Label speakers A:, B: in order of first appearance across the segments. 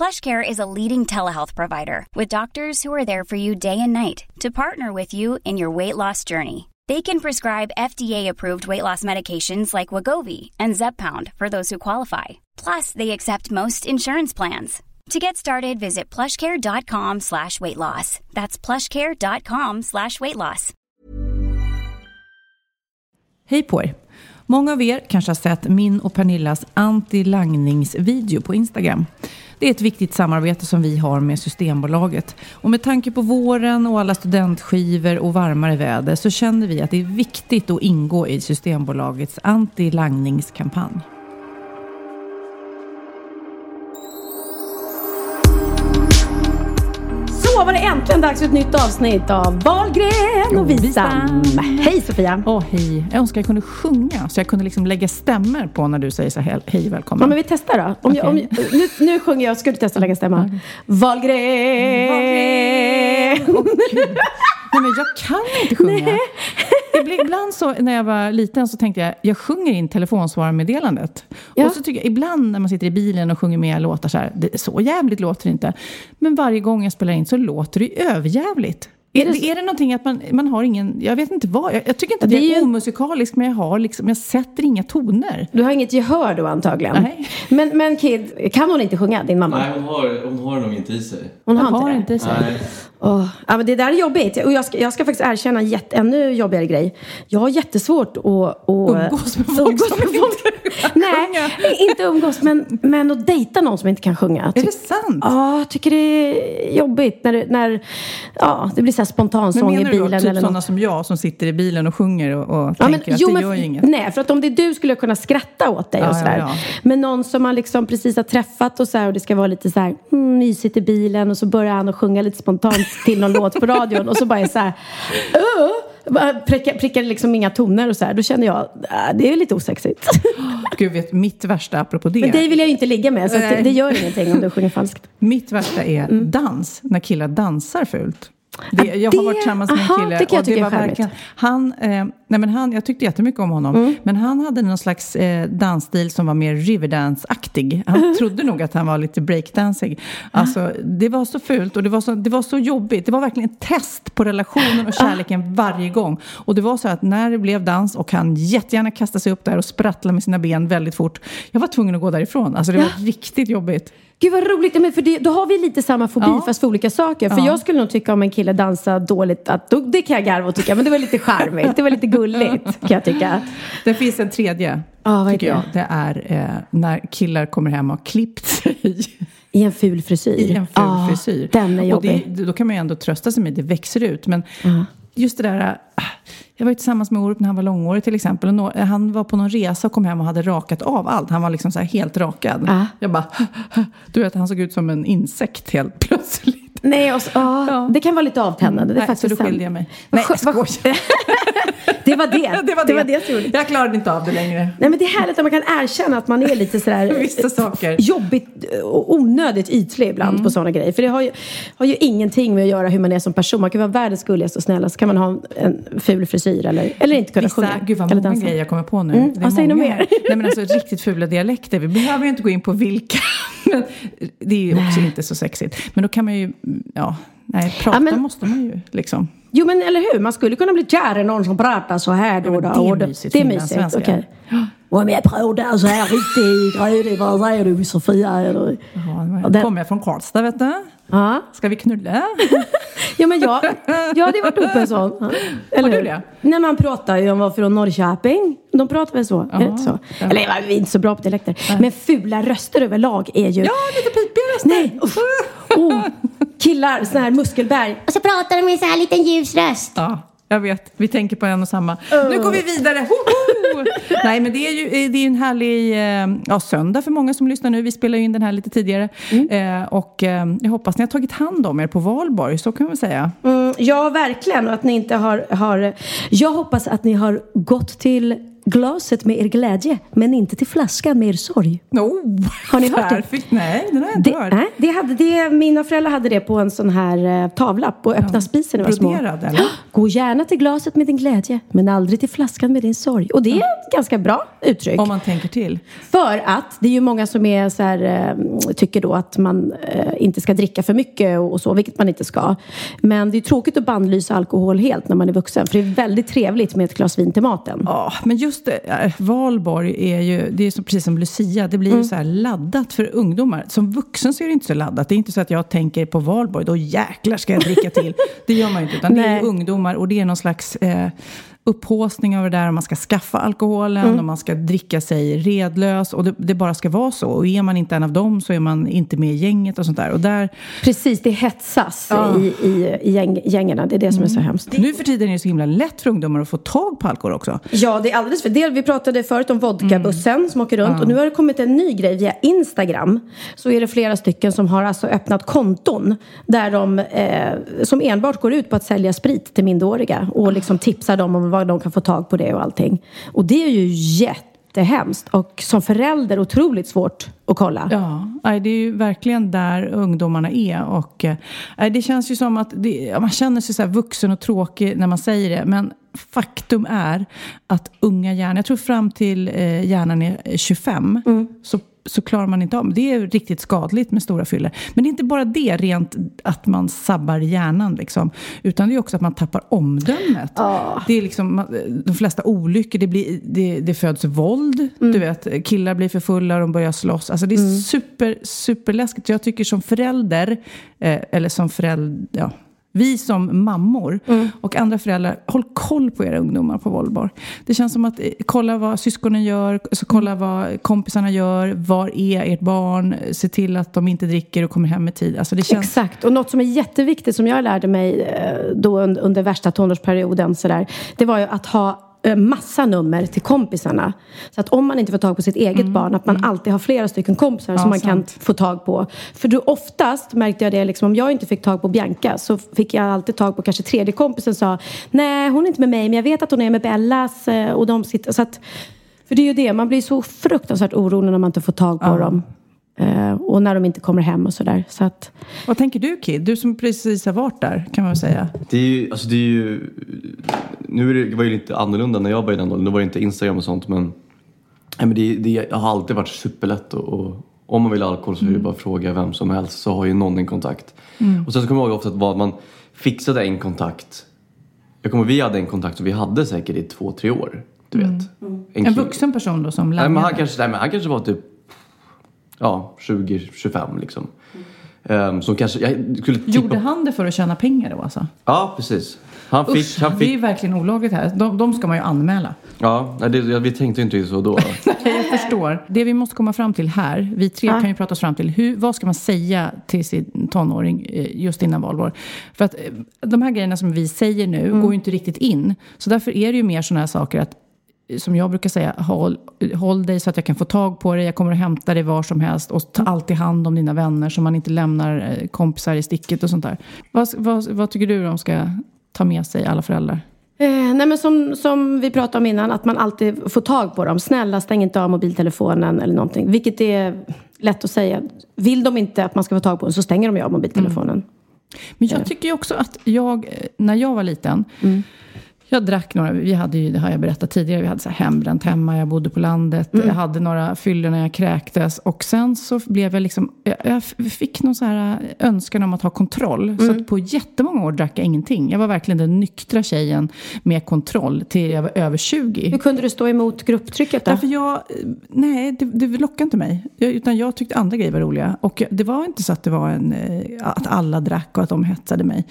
A: PlushCare is a leading telehealth provider with doctors who are there for you day and night to partner with you in your weight loss journey. They can prescribe FDA-approved weight loss medications like Wagovi and Zepbound for those who qualify. Plus, they accept most insurance plans. To get started, visit plushcare.com slash weight loss. That's plushcare.com slash weight loss.
B: Hej på er! Många av er kanske har sett min och Pernillas anti-langningsvideo på Instagram. Det är ett viktigt samarbete som vi har med Systembolaget. Och med tanke på våren och alla studentskivor och varmare väder så känner vi att det är viktigt att ingå i Systembolagets anti-langningskampanj.
C: Så var det äntligen dags för ett nytt avsnitt av Wahlgren och Wisam. Hej Sofia!
B: Åh, hej. Jag önskar jag kunde sjunga så jag kunde liksom lägga stämmer på när du säger så här, hej välkommen.
C: Ja, men vi testar då. Om jag, om jag, nu, nu sjunger jag, ska du testa att lägga stämma? Wahlgren!
B: Åh, Gud. Nej, men jag kan inte sjunga. Ibland så, när jag var liten så tänkte jag, jag sjunger in telefonsvararmeddelandet.
C: Ja.
B: Och så tycker jag, ibland när man sitter i bilen och sjunger med låtar så här, det, så jävligt låter det inte. Men varje gång jag spelar in så låter det överjävligt. Är det, är det någonting att man, man har ingen, jag vet inte vad, jag, jag tycker inte att
C: Det
B: jag
C: är
B: är
C: ju-
B: omusikalisk men jag har liksom, jag sätter inga toner.
C: Du har inget gehör då antagligen.
B: Nej.
C: Men, men Kid, kan hon inte sjunga, din mamma?
D: Nej, hon har, hon har nog inte i sig.
C: Hon
B: Jag
C: har inte
B: har
C: det?
B: inte så.
D: Nej.
C: Åh, ja, men det där är jobbigt. Och jag ska, jag ska faktiskt erkänna en jätte, ännu jobbigare grej. Jag har jättesvårt att... att
B: Umgås med folk
C: umgås
B: som
C: med
B: inte
C: folk.
B: kan
C: Nej, inte umgås, men, men att dejta någon som inte kan sjunga.
B: Är det sant?
C: Ja, jag tycker det är jobbigt när, när ja, det blir så här
B: Men
C: spontansång i
B: menar du
C: bilen.
B: då typ
C: eller
B: sådana
C: något.
B: som jag som sitter i bilen och sjunger och, och
C: Ja, men,
B: tänker att
C: jo,
B: det
C: men,
B: gör ju inget?
C: Nej, för att om det är du skulle jag kunna skratta åt dig
B: Ja,
C: och sådär.
B: ja.
C: Men någon som man liksom precis har träffat och så här, och det ska vara lite så här mm, mysigt i bilen och så börjar han att sjunga lite spontant till någon låt på radion och så bara är så här uh, prickar, prickar liksom inga toner och så här. Då känner jag, äh, det är lite osexigt.
B: Gud, vet, mitt värsta apropå det.
C: Men dig vill jag ju inte ligga med så det, det gör ingenting om du sjunger falskt.
B: Mitt värsta är dans, när killar dansar fult. Det,
C: Ja,
B: jag har varit tillsammans med en
C: aha,
B: kille
C: det kan jag tycka är
B: verkligen, han, eh, nej men han, jag tyckte jättemycket om honom,
C: Mm.
B: men han hade någon slags eh, dansstil som var mer Riverdance-aktig. Han trodde nog att han var lite breakdancing. Alltså, det var så fult och det var så, det var så jobbigt. Det var verkligen ett test på relationen och kärleken varje gång. Och det var så att när det blev dans och han jättegärna kastade sig upp där och sprattlade med sina ben väldigt fort, jag var tvungen att gå därifrån. Alltså det var riktigt jobbigt.
C: Gud vad roligt, men för det, då har vi lite samma fobi
B: Ja.
C: fast för olika saker. För
B: Ja.
C: jag skulle nog tycka om en kille dansar dåligt, att då, det kan jag garva och tycka, men det var lite charmigt, det var lite gulligt kan jag tycka.
B: Det finns en tredje,
C: vad är
B: tycker jag.
C: det?
B: Det är eh, när killar kommer hem och har klippt sig
C: I en ful frisyr.
B: i en ful
C: Ja,
B: frisyr.
C: Den är
B: och
C: jobbig.
B: det, då kan man ju ändå trösta sig med det växer ut. Men just det där... ah, Jag var ju tillsammans med Orup när han var långårig till exempel. Och nå- han var på någon resa och kom hem och hade rakat av allt. Han var liksom så här helt rakad.
C: Ja.
B: Jag bara... Du vet, han såg ut som en insekt helt plötsligt.
C: Nej, och så, ja,
B: Ja.
C: Det kan vara lite avtändande. Det är
B: Nej, så
C: faktiskt
B: då
C: sant.
B: skilde jag mig. Nej, jag skojar.
C: Det var det.
B: det var det.
C: det, var det som gjorde.
B: Jag klarade inte av det längre.
C: Nej men det är härligt att man kan erkänna att man är lite sådär
B: Vissa saker.
C: jobbigt och onödigt ytlig ibland
B: Mm.
C: på sådana grejer. För det har ju, har ju ingenting med att göra hur man är som person. Man kan vara världens gulligaste och snälla så kan man ha en, en ful frisyr eller, eller inte kunna
B: Vissa,
C: sjunga.
B: gud vad många grejer jag kommer på nu.
C: Mm,
B: Det är
C: säger ni
B: många
C: mer?
B: Nej men alltså riktigt fula dialekter. Vi behöver ju inte gå in på vilka. Men det är ju också inte så sexigt. Men då kan man ju, ja, nej, prata
C: Ja, men-
B: måste man ju liksom.
C: Jo men eller hur, man skulle kunna bli kär i någon som pratar så här då. då
B: det är mysigt,
C: Det är mysigt, okej. Om jag pratar så här riktigt grödig, vad säger du Sofia? Eller?
B: Ja,
C: den-
B: Kommer jag från Karlstad vet du?
C: Ja.
B: Ska vi knulla?
C: Ja men jag, jag hade varit uppe en sån. Ja. Eller
B: Har du det?
C: När man pratar ju om var från Norrköping. De pratar väl så? är det inte så?
B: Ja.
C: Eller jag är inte så bra på dialekter. Men fula röster överlag är ju...
B: Ja, lite pipiga röster.
C: Nej! uff. Oh, killar, sån här muskelberg.
E: Och så pratar de med så här liten ljus röst.
B: Ja. Jag vet. Vi tänker på en och samma. Nu går vi vidare! Hoho! Nej, men det är ju det är en härlig eh, ja, söndag för många som lyssnar nu. Vi spelar ju in den här lite tidigare. Eh, och eh, jag hoppas ni har tagit hand om er på valborg, så kan man säga.
C: Mm, ja, verkligen. Och att ni inte har, har... Jag hoppas att ni har gått till glaset med er glädje, men inte till flaskan med er sorg.
B: Oh,
C: Har ni hört det?
B: perfekt. Nej, den har jag inte
C: Det,
B: hört.
C: nej, det hade, det, mina föräldrar hade det på en sån här eh, tavla på öppna spisen när vi var små.
B: Eller?
C: Gå gärna till glaset med din glädje, men aldrig till flaskan med din sorg. Och det är ett ganska bra uttryck.
B: Om man tänker till.
C: För att det är ju många som är så här, eh, tycker då att man eh, inte ska dricka för mycket och, så, vilket man inte ska. Men det är tråkigt att bannlysa alkohol helt när man är vuxen. För det är väldigt trevligt med ett glas vin till maten.
B: Ja, men just det, äh, valborg är ju, det är så, precis som Lucia, det blir ju så här laddat för ungdomar. Som vuxen så är det inte så laddat. Det är inte så att jag tänker på valborg, då jäklar ska jag dricka till. Det gör man ju inte, utan det är
C: Nej.
B: ungdomar och det är någon slags eh, upphaussning av det där. Och man ska skaffa alkoholen och man ska dricka sig redlös och det, det bara ska vara så. Och är man inte en av dem så är man inte med i gänget och sånt där. Och där,
C: Precis, det hetsas
B: Ja.
C: i, i, i gäng, gängerna. Det är det som är så hemskt.
B: nu för tiden är det så himla lätt för ungdomar att få tag på alkohol också.
C: Ja, det är alldeles för del. Vi pratade förut om vodkabussen
B: Mm.
C: som åker runt. Och nu har det kommit en ny grej via Instagram. Så är det flera stycken som har alltså öppnat konton. Där de, eh, som enbart går ut på att sälja sprit till minderåriga. Och liksom tipsar dem om vad de kan få tag på det och allting. Och det är ju jättehemskt. Och som förälder otroligt svårt att kolla.
B: Ja, det är ju verkligen där ungdomarna är. Och, eh, det känns ju som att det, man känner sig så vuxen och tråkig när man säger det. Men faktum är att unga hjärnor, jag tror fram till eh, hjärnan är 25, så, så klarar man inte av det. är riktigt skadligt med stora fyller. Men det är inte bara det, rent att man sabbar hjärnan. Liksom, utan det är också att man tappar omdömet. Det är liksom, de flesta olyckor, det, blir, det, det föds våld. Du vet, killar blir för fulla och de börjar slåss. Alltså det är super, superläskigt. Jag tycker som förälder, eh, eller som förälder, ja, vi som mammor och andra föräldrar, håll koll på era ungdomar på Valborg. Det känns som att eh, kolla vad syskonen gör, så kolla vad kompisarna gör, var är ert barn, se till att de inte dricker och kommer hem i tid. Alltså det känns...
C: Exakt. Och något som är jätteviktigt som jag lärde mig eh, då under, värsta tonårsperioden sådär, det var ju att ha massa nummer till kompisarna. Så att om man inte får tag på sitt eget barn, att man alltid har flera stycken kompisar som man
B: sant.
C: kan få tag på. För då oftast märkte jag det, liksom, om jag inte fick tag på Bianca så fick jag alltid tag på kanske tredje kompisen sa Nej, hon är inte med mig, men jag vet att hon är med Bellas eh, och de sitter... Så att, för det är ju det, man blir så fruktansvärt orolig när man inte får tag på dem. Eh, och när de inte kommer hem och sådär. Så att,
B: Vad tänker du Kid? Du som precis har varit där, kan man säga.
D: Det är ju, alltså det är ju, nu är det, det var ju lite annorlunda när jag var i den åldern. Då var det inte Instagram och sånt men, nej, men det, det har alltid varit superlätt och, och om man vill ha alkohol så är det bara att fråga vem som helst så har ju någon en kontakt. Och sen så kommer jag ihåg ofta att vad man fixade en kontakt. Jag kommer vi hade en kontakt som vi hade säkert i två, tre år. Du vet. En,
B: En
D: kille.
B: vuxen person då som
D: Nej, men han, kanske, nej, men han kanske var typ ja, 20-25 liksom. Um, som kanske, jag skulle tippa...
B: Gjorde han det för att tjäna pengar då alltså?
D: Ja, precis. Han fick,
B: Usch,
D: han
B: det är
D: fick
B: ju verkligen olagligt här. De, de ska man ju anmäla.
D: Ja, det, vi tänkte inte så då.
B: Jag förstår. Det vi måste komma fram till här, vi tre kan ju prata oss fram till, hur, vad ska man säga till sin tonåring eh, just innan valår? För att eh, de här grejerna som vi säger nu går ju inte riktigt in. Så därför är det ju mer sådana här saker att som jag brukar säga, håll, håll dig så att jag kan få tag på dig. Jag kommer att hämta dig var som helst. Och ta alltid hand om dina vänner så man inte lämnar eh, kompisar i sticket och sånt där. Vad, vad, vad tycker du de ska ta med sig, alla föräldrar?
C: Eh, nej men som, som vi pratade om innan, att man alltid får tag på dem. Snälla stäng inte av mobiltelefonen eller någonting. Vilket är lätt att säga. Vill de inte att man ska få tag på den så stänger de ju av mobiltelefonen.
B: Men jag tycker ju också att jag, eh, när jag var liten, jag drack några, vi hade ju, det har jag berättat tidigare, vi hade så här hembränt hemma, jag bodde på landet, jag hade några fyllor när jag kräktes och sen så blev jag liksom, jag, jag fick någon så här eh, önskan om att ha kontroll. Så att på jättemånga år drack jag ingenting. Jag var verkligen den nyktra tjejen med kontroll till jag var över 20.
C: Hur kunde du stå emot grupptrycket då?
B: Därför jag, eh, nej, det, det lockade inte mig. Jag, utan jag tyckte andra grejer var roliga. Och det var inte så att det var en, eh, att alla drack och att de hetsade mig.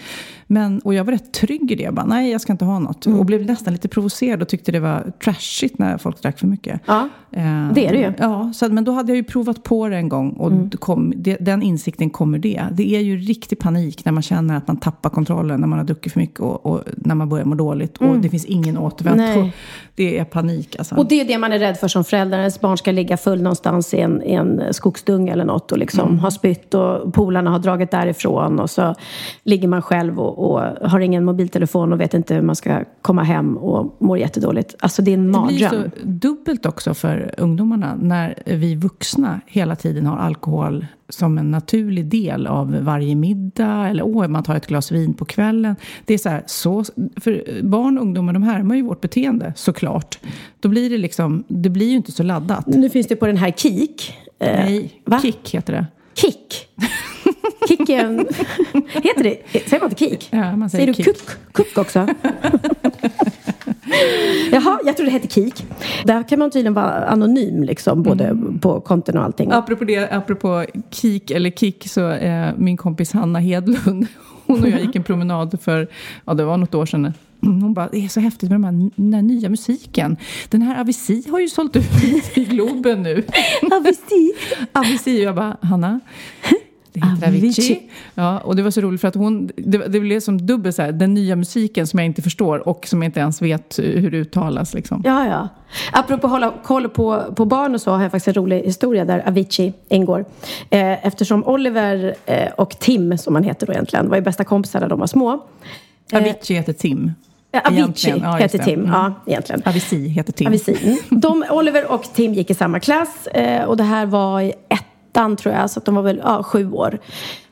B: Men, och jag var rätt trygg i det. Jag bara, nej, jag ska inte ha något. Och blev nästan lite provocerad och tyckte det var trashigt när folk drack för mycket.
C: Ja,
B: Eh,
C: det är det ju.
B: Ja, så, men då hade jag ju provat på det en gång och
C: Mm.
B: kom, det, den insikten kommer det. Det är ju riktig panik när man känner att man tappar kontrollen när man har druckit för mycket och, och när man börjar må dåligt och det finns ingen återvändo.
C: Mm.
B: Det är panik alltså.
C: Och det är det man är rädd för som förälder. Ens barn ska ligga full någonstans i en, i en skogsdunge eller något och liksom
B: Mm.
C: ha spytt och polarna har dragit därifrån och så ligger man själv och, och har ingen mobiltelefon och vet inte hur man ska komma hem och mår jättedåligt. Alltså det är en
B: Det blir
C: mardröm.
B: så dubbelt också för ungdomarna när vi vuxna hela tiden har alkohol som en naturlig del av varje middag eller åh, man tar ett glas vin på kvällen. Det är så här, så, för barn och ungdomar de härmar ju vårt beteende såklart. Då blir det liksom, det blir ju inte så laddat.
C: Nu finns det på den här Kik. Eh,
B: Nej,
C: va?
B: kick heter det.
C: Kick. Kick är en... Heter det? Säger man inte kick?
B: Ja, man säger
C: du
B: kick.
C: kuck, kuck också? Jaha, jag tror det heter Kik. Där kan man tydligen vara anonym liksom, både
B: Mm.
C: på konton och allting.
B: Apropå, det, apropå kik eller kick så eh, min kompis Hanna Hedlund, hon och jag gick en promenad för, ja det var något år sedan. Hon bara, det är så häftigt med de här, den här nya musiken. Den här Avicii har ju sålt ut i Globen nu.
C: Avicii.
B: Avicii, jag bara, Hanna? Heter
C: Avicii.
B: Avicii. Ja, och det var så roligt för att hon, det, det blev som dubbel så här, den nya musiken som jag inte förstår och som jag inte ens vet hur det uttalas liksom.
C: Ja, ja. Apropå hålla koll på, på barn och så har jag faktiskt en rolig historia där Avicii ingår. Eh, eftersom Oliver eh, och Tim, som han heter då egentligen, var ju bästa kompisar när de var små.
B: Avicii heter Tim.
C: Eh, Avicii
B: ja,
C: heter. Tim,
B: Mm.
C: ja egentligen.
B: Avicii heter Tim.
C: Avicii. Mm. De, Oliver och Tim gick i samma klass eh, och det här var i ettan tror jag, så att de var väl ja, sju år.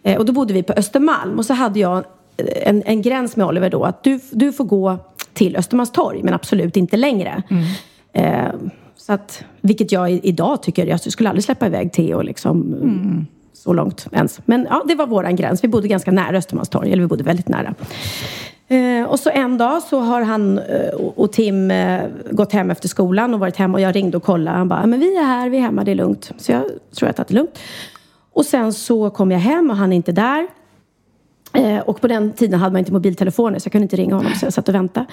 C: Eh, och då bodde vi på Östermalm och så hade jag en, en gräns med Oliver då att du, du får gå till Östermalmstorg men absolut inte längre. Eh, så att, vilket jag idag tycker, jag skulle aldrig släppa iväg Theo liksom så långt ens. Men ja, det var våran gräns. Vi bodde ganska nära Östermalmstorg, eller vi bodde väldigt nära. Eh, och så en dag så har han eh, och, Tim eh, gått hem efter skolan och varit hemma och jag ringde och kollade. Han bara, men vi är här, vi är hemma, det är lugnt. Så jag tror att det är lugnt. Och sen så kom jag hem och han är inte där. Eh, och på den tiden hade man inte mobiltelefoner så jag kunde inte ringa honom så jag satt och väntade.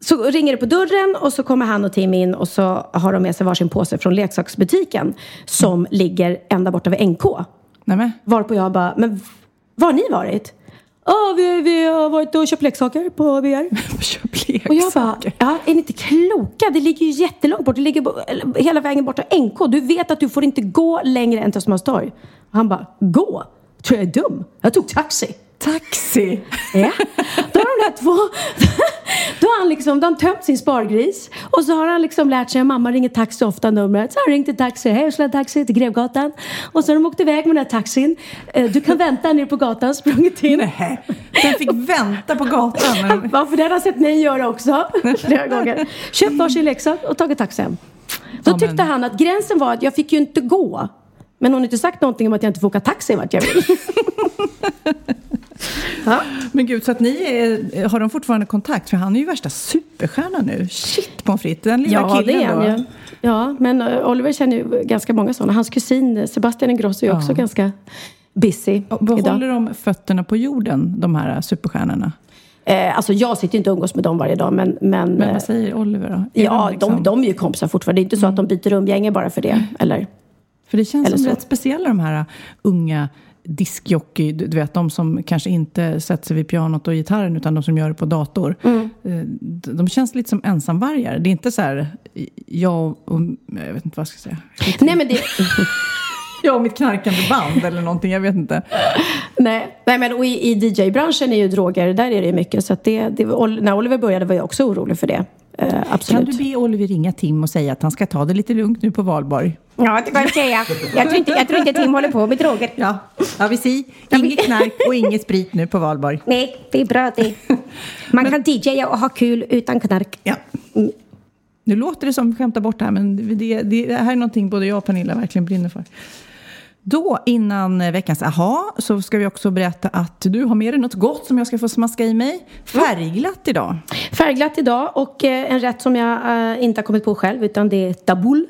C: Så ringer det på dörren och så kommer han och Tim in och så har de med sig varsin påse från leksaksbutiken som ligger ända borta vid NK.
B: Nej, men.
C: Varpå jag bara, men var har ni varit? Ja, vi, vi har varit och köpt leksaker på BR.
B: Köp
C: Och jag bara,
B: leksaker.
C: ja, är ni inte kloka? Det ligger ju jättelångt bort. Det ligger hela vägen bort till NK. Du vet att du får inte gå längre än till Östermalmstorg. Och han bara, gå? Tror jag är dum? Jag tog taxi.
B: Taxi!
C: Ja. Då har de där två... Då har han liksom, då har han tömt sin spargris. Och så har han liksom lärt sig att mamma ringer taxi ofta numret. Så har han ringt en taxi. Hej, jag ska ha taxi till Grevgatan. Och så har de åkt iväg med den här taxin. Eh, Du kan vänta nere på gatan, sprungit in.
B: Nej, den fick vänta på gatan. Men...
C: Ja, för det har han sett mig göra också. Flera gånger. Köpt varsin leksak och tagit taxi hem. Då tyckte han att gränsen var att jag fick ju inte gå. Men hon har inte sagt någonting om att jag inte får åka taxi vart jag vill. Ja.
B: Men gud, så att ni är, har de fortfarande kontakt? För han är ju värsta superstjärna nu. Shit pommes frites, den lilla
C: Ja,
B: killen
C: det är han ju. Ja, men eh, Oliver känner ju ganska många sådana. Hans kusin eh, Sebastian Ingrosso är
B: Ja.
C: också ganska busy
B: Och Vad
C: idag.
B: håller de fötterna på jorden, de här superstjärnorna?
C: Eh, alltså jag sitter ju inte och umgås med dem varje dag, men... Men,
B: Men
C: eh,
B: vad säger Oliver då? Är
C: ja,
B: liksom-
C: de, de är ju kompisar fortfarande. Det är inte så att de byter umgänge bara för det. Eller?
B: För det känns
C: Eller
B: som
C: så.
B: rätt speciella de här unga diskjockey, du vet de som kanske inte sätter sig vid pianot och gitarren utan de som gör det på dator.
C: Mm.
B: Eh, De känns lite som ensamvargar. Det är inte så här, jag och, jag vet inte vad jag ska säga.
C: Nej, men det...
B: Jag och mitt knarkande band eller någonting, jag vet inte.
C: Nej, nej men och i, i DJ-branschen är ju droger, där är det ju mycket. Så det, det, när Oliver började var jag också orolig för det. Eh,
B: Kan
C: absolut.
B: du be Oliver ringa Tim och säga att han ska ta det lite lugnt nu på valborg?
C: Ja, det kan jag säga. Jag tror, inte, jag tror inte Tim håller på med droger.
B: Ja, ja vi ser. Inget knark och inget sprit nu på valborg.
C: Nej, det är bra det. Man kan DJa och ha kul utan knark.
B: Ja. Nu låter det som vi skämtar bort det här, men det, det, det här är någonting både jag och Pernilla verkligen brinner för. Då, innan veckans aha, så ska vi också berätta att du har med dig något gott som jag ska få smaska i mig. Färgglatt idag.
C: Färgglatt idag och eh, en rätt som jag eh, inte har kommit på själv utan det är taboul.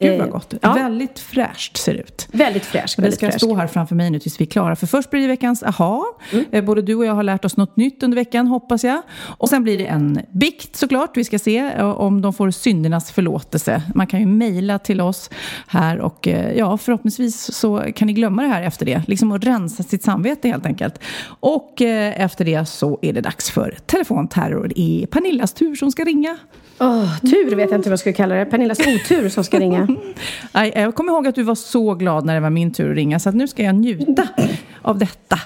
F: Gud vad
G: Eh,
F: gott.
G: ja.
F: Väldigt fräscht ser det ut.
G: Väldigt fräscht.
F: Det ska
G: fräscht.
F: stå här framför mig nu tills vi är klara. För först blir det veckans aha. Eh, Både du och jag har lärt oss något nytt under veckan, hoppas jag. Och sen blir det en bikt såklart. Vi ska se eh, om de får syndernas förlåtelse. Man kan ju mejla till oss här och ja, förhoppningsvis så kan ni glömma det här efter det. Liksom att rensa sitt samvete helt enkelt. Och efter det så är det dags för telefonterror. Det är Pernillas tur som ska ringa.
G: Åh, tur vet jag inte vad jag skulle kalla det. Pernillas otur som ska ringa.
F: Nej, Jag kommer ihåg att du var så glad när det var min tur att ringa så att nu ska jag njuta av detta.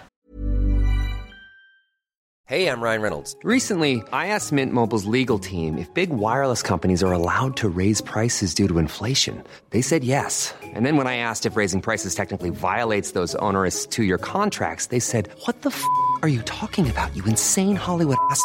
E: Hej, jag Ryan Reynolds. Recently, I asked Mint Mobile's legal team if big wireless companies are allowed to raise prices due to inflation. They said yes. And then when I asked if raising prices technically violates those onerous two year contracts, they said, What the f are you talking about, you insane Hollywood ass?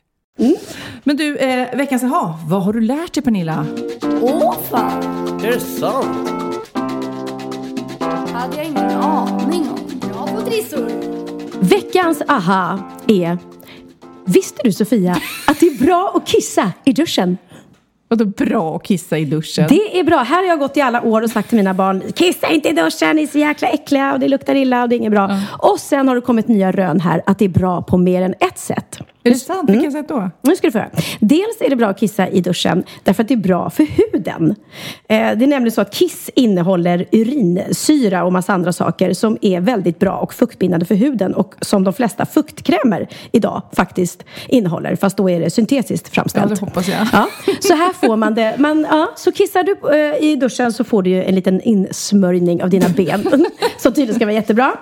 B: Men du, eh, veckans aha, vad har du lärt dig Pernilla?
H: Åh fan,
D: Är det sant?
H: hade jag ingen aning om. Bra på trissor.
C: Veckans aha är Visste du Sofia att det är bra att kissa i duschen?
B: Vadå bra att kissa i duschen?
C: Det är bra. Här har jag gått i alla år och sagt till mina barn Kissa inte i duschen, ni är så jäkla äckliga och det luktar illa och det är inget bra. Och sen har det kommit nya rön här att det är bra på mer än ett sätt.
B: Är det sant? Vilket sätt då?
C: Nu ska du få höra. Dels är det bra att kissa i duschen därför att det är bra för huden. Eh, det är nämligen så att kiss innehåller urinsyra och massa andra saker som är väldigt bra och fuktbindande för huden och som de flesta fuktkrämer idag faktiskt innehåller. Fast då är det syntetiskt framställt.
B: Ja, det hoppas jag.
C: Ja, så här får man det. Man, ja, så kissar du eh, i duschen så får du ju en liten insmörjning av dina ben. som tydligen ska vara jättebra.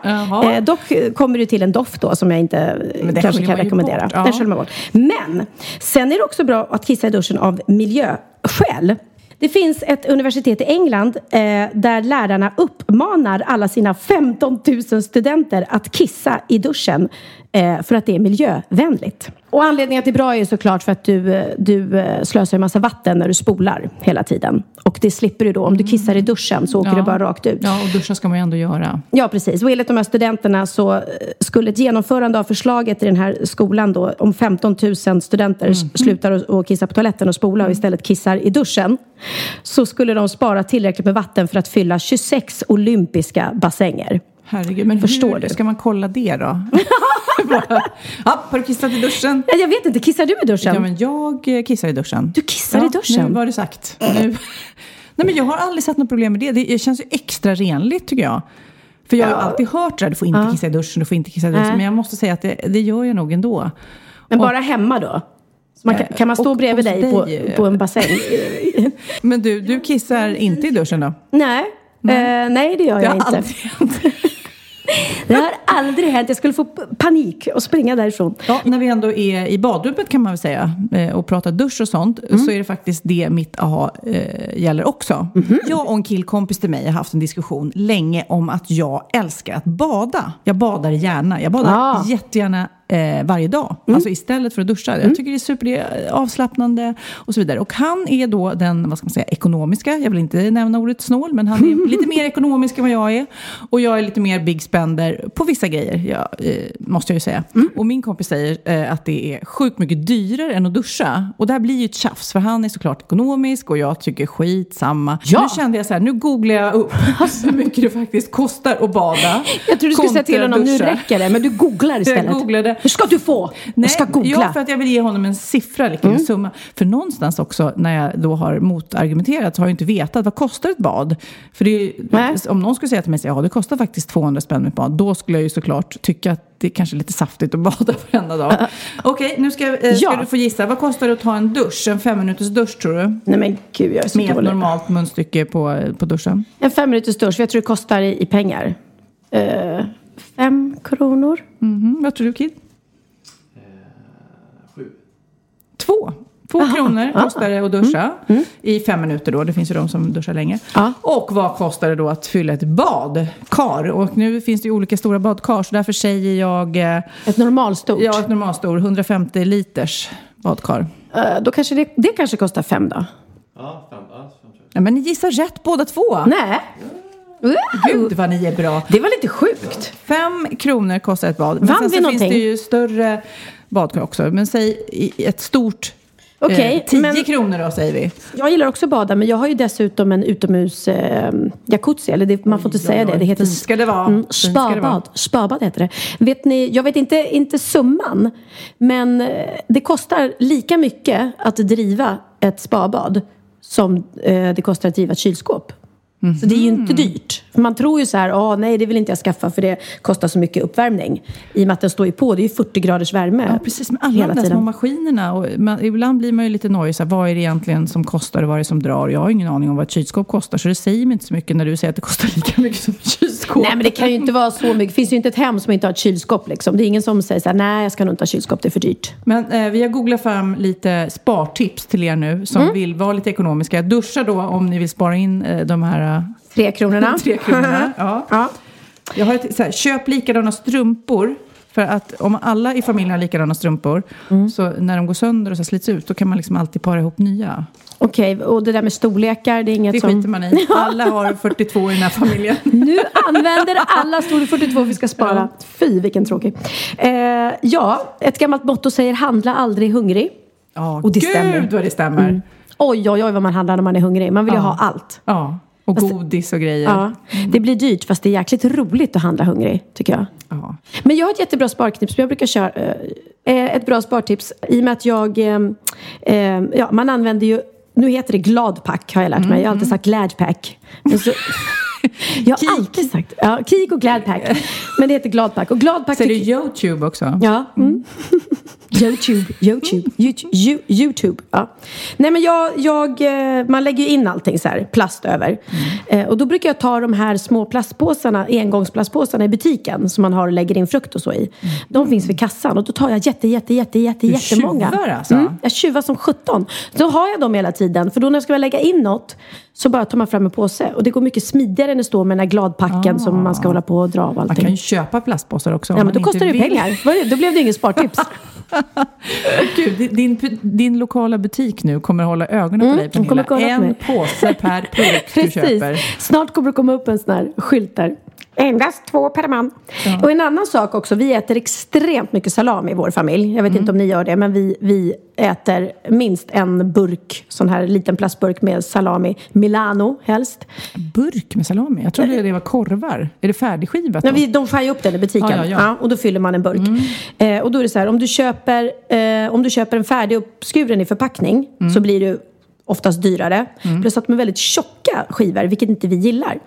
C: Eh, dock kommer det till en doft då som jag inte kanske kan rekommendera. Den sköljer man bort. Men sen är det också bra att kissa i duschen av miljöskäl. Det finns ett universitet i England eh, där lärarna uppmanar alla sina 15 000 studenter att kissa i duschen eh, för att det är miljövänligt. Och anledningen till är bra är såklart för att du, eh, du eh, slösar en massa vatten när du spolar hela tiden. Och det slipper du då. Om du kissar i duschen så åker
B: Ja.
C: det bara rakt ut.
B: Ja, och duscha ska man ju ändå göra.
C: Ja, precis. Och enligt de här studenterna så eh, skulle ett genomförande av förslaget i den här skolan då, om 15 000 studenter s- slutar att- att kissa på toaletten och spola och istället kissar i duschen, så skulle de spara tillräckligt med vatten för att fylla 26 olympiska bassänger.
B: Herregud, men
C: Förstår
B: hur
C: du?
B: ska man kolla det då? ja, har du kissat i duschen?
C: Ja, Jag vet inte, kissar du i duschen?
B: Ja, men jag eh, kissar i duschen.
C: Du kissar i
B: Ja,
C: duschen?
B: Nu var det sagt. Nu. Nej, men jag har aldrig sett något problem med det. Det känns ju extra renligt tycker jag. För jag har ju alltid hört här, du får inte
C: Ja.
B: kissa i duschen, du får inte kissa i duschen. Men jag måste säga att det, det gör jag nog ändå.
C: Men
B: Och-
C: bara hemma då? Man kan, kan man stå
B: och
C: bredvid
B: hos
C: dig, på,
B: dig,
C: på en bassäng?
B: Men du, du kissar inte i duschen då?
C: nej. Nej. Eh, nej, det gör jag
B: har
C: inte. Det har aldrig hänt. Jag skulle få panik och springa därifrån.
B: Ja, när vi ändå är i badrummet kan man väl säga eh, och pratar dusch och sånt
C: Mm.
B: så är det faktiskt det mitt aha eh, gäller också.
C: Mhm.
B: Jag och en killkompis till mig har haft en diskussion länge om att jag älskar att bada. Jag badar gärna. Jag badar
C: Ah.
B: Jättegärna eh, varje dag. Alltså istället för att duscha. Jag tycker det är super det är avslappnande och så vidare. Och han är då den, vad ska man säga, ekonomiska. Jag vill inte nämna ordet snål, men han är lite mer ekonomisk än vad jag är. Och jag är lite mer big spender på vissa grejer, ja, eh, måste jag ju säga. Och min kompis säger eh, att det är sjukt mycket dyrare än att duscha. Och det här blir ju ett tjafs, för han är såklart ekonomisk och jag tycker skit samma.
C: Ja.
B: Nu kände jag så här, nu googlar jag upp hur mycket det faktiskt kostar att bada.
C: Jag tror du skulle säga till honom, nu räcker det. Men du googlar istället.
B: Jag googlade.
C: Hur ska du få? jag ska googla.
B: Ja, för att jag vill ge honom en siffra, liksom, en summa. För någonstans också, när jag då har motargumenterat, så har jag inte vetat vad kostar ett bad. För ju-
C: Nej.
B: om någon skulle säga till mig, ja det kostar faktiskt 200 spänn med ett bad, då skulle jag ju såklart tycka att det är kanske lite saftigt att bada varenda dag. Okej, nu ska, eh, ska
C: Ja.
B: du få gissa. Vad kostar det att ta en dusch? En fem minuters dusch tror du?
C: Nej men gud, jag är så
B: Med
C: dålig.
B: normalt munstycke på, på duschen.
C: En fem minuters dusch, jag tror det kostar i, i pengar. Eh, fem kronor.
B: Mhm, Vad tror du Kid? Två. Två kronor
C: ah.
B: kostar det att duscha i fem minuter då. Det finns ju de som duschar länge.
C: Ja.
B: Och vad kostar det då att fylla ett badkar? Och nu finns det ju olika stora badkar så därför säger jag eh,
C: Ett normalstort.
B: ja, ett normalstor 150 liters badkar.
C: Eh, då kanske det, det kanske kostar fem då.
D: Ja, fem, ja, fem
B: men ni gissar rätt båda två.
C: Nej.
B: Gud vad ni är bra.
C: Det var lite sjukt.
B: Fem kronor kostar ett bad. Men
C: Vann
B: sen
C: vi
B: så
C: någonting?
B: finns det ju större badkar också. Men säg ett stort
C: Okej,
B: eh, 10
C: men-
B: kronor då säger vi.
C: Jag gillar också att bada, men jag har ju dessutom en utomhus eh, jacuzzi. Eller det, man får inte
B: Oj,
C: säga
B: oj,
C: det. Det heter
B: Fint ska det vara.
C: Mm,
B: ska det vara.
C: spabad. Spabad heter det. Vet ni, jag vet inte, inte summan, men eh, det kostar lika mycket att driva ett spabad som eh, det kostar att driva ett kylskåp. Så det är ju inte dyrt. För man tror ju så här, åh nej det vill inte jag skaffa för det kostar så mycket uppvärmning. I och med att den står ju på, det är ju 40 graders värme
B: Ja, precis. Med alla
C: hela
B: de där små maskinerna. Och man, ibland blir man ju lite nojig. så här, Vad är det egentligen som kostar och vad är det som drar? Jag har ingen aning om vad ett kylskåp kostar. Så det säger mig inte så mycket när du säger att det kostar lika mycket som ett kylskåp.
C: Nej men det kan ju inte vara så mycket. Det finns ju inte ett hem som inte har ett kylskåp liksom. Det är ingen som säger så här, nej jag ska nog inte ha kylskåp, det är för dyrt.
B: Men eh, vi har googlat fram lite spartips till er nu som
C: Mm.
B: vill vara lite ekonomiska. Duscha då om ni vill spara in eh, de här eh,
C: Tre kronorna.
B: tre kronorna. Ja.
C: Ja.
B: Jag har ett, så här, köp likadana strumpor. För att om alla i familjen har likadana strumpor,
C: Mm.
B: så när de går sönder och så slits ut, då kan man liksom alltid para ihop nya.
C: Okej, och det där med storlekar, det är inget
B: Det
C: som...
B: skiter man i. Alla har 42 i den här familjen.
C: Nu använder alla storlek 42 vi ska spara. Fy, vilken tråkig. Eh, ja, ett gammalt motto säger handla aldrig hungrig.
B: Ja,
C: Och det
B: gud
C: stämmer.
B: vad det stämmer.
C: Mm. Oj, oj, oj vad man handlar när man är hungrig. Man vill ju
B: Ja.
C: ha allt.
B: Ja, och godis och grejer.
C: Ja. Det blir dyrt fast det är jäkligt roligt att handla hungrig, tycker jag.
B: Ja.
C: Men jag har ett jättebra sparknips som jag brukar köra. Eh, ett bra spartips i och med att jag... Eh, eh, ja, man använder ju... Nu heter det Gladpack har jag lärt mig. Jag har alltid sagt Gladpack. Så, jag har alltid sagt... Ja, Kik och Gladpack. Men det heter Gladpack. Och Gladpack...
B: Så är det YouTube också.
C: Ja. Mm. Youtube, Youtube, Youtube, Yo- Youtube. Ja. Nej men jag, jag, eh, man lägger ju in allting så här, plast över. Eh, och då brukar jag ta de här små plastpåsarna, engångsplastpåsarna i butiken som man har och lägger in frukt och så i. De finns vid kassan och då tar jag jätte, jätte, jätte, jätte,
B: Du
C: jättemånga.
B: tjuvar alltså?
C: Mm, jag tjuvar som 17. Då har jag dem hela tiden. För då när jag ska lägga in något så bara tar man fram en påse. Och det går mycket smidigare än att stå med den här gladpacken som man ska hålla på och dra av
B: Man
C: allting.
B: kan ju köpa plastpåsar också.
C: Ja men
B: man
C: då kostar det ju
B: vill.
C: pengar. Då blev det ingen spartips.
B: Gud, din, din lokala butik nu kommer hålla ögonen
C: Mm,
B: på dig
C: kommer
B: Pernilla.
C: på
B: En påse per produkt du köper.
C: Snart kommer det komma upp en sån här skylt där. Endast två per man. Och en annan sak också, vi äter extremt mycket salami i vår familj. Jag vet
B: Mm.
C: inte om ni gör det, men vi, vi äter minst en burk, sån här liten plastburk med salami. Milano helst.
B: Burk med salami? Jag trodde det var korvar. Är det färdigskivat
C: Nej, vi, de skär ju upp den i butiken.
B: Ja, ja, ja.
C: och då fyller man en burk. Eh, och då är det så här, om du köper, eh, om du köper en färdig uppskuren i förpackning så blir det oftast dyrare. Plus att de är väldigt tjocka skivor, vilket inte vi gillar.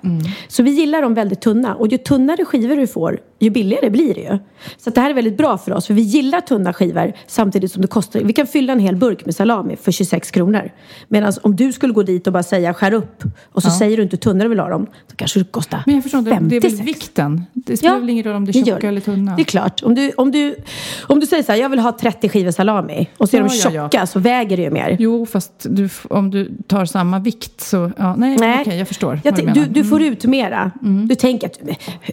C: Så vi gillar dem väldigt tunna. Och ju tunnare skivor du får, ju billigare blir det ju. Så det här är väldigt bra för oss, för vi gillar tunna skivor samtidigt som det kostar. Vi kan fylla en hel burk med salami för 26 kronor. Medan om du skulle gå dit och bara säga skär upp och så säger du inte hur tunna du vill ha dem, då kanske det kostar
B: Men jag förstår inte, det är väl
C: 56.
B: vikten? Det spelar väl ingen roll om det är tjocka eller tunna?
C: Det är klart. Om du, om du, om du säger så här, jag vill ha 30 skivor salami och så är
B: Ja,
C: de
B: ja,
C: tjocka
B: ja.
C: så väger det ju mer.
B: Jo, fast du, om du tar samma vikt så... Ja, nej,
C: Nej.
B: okej, jag förstår
C: Jag
B: vad du menar. Mm.
C: du, du får ut mera. Du tänker att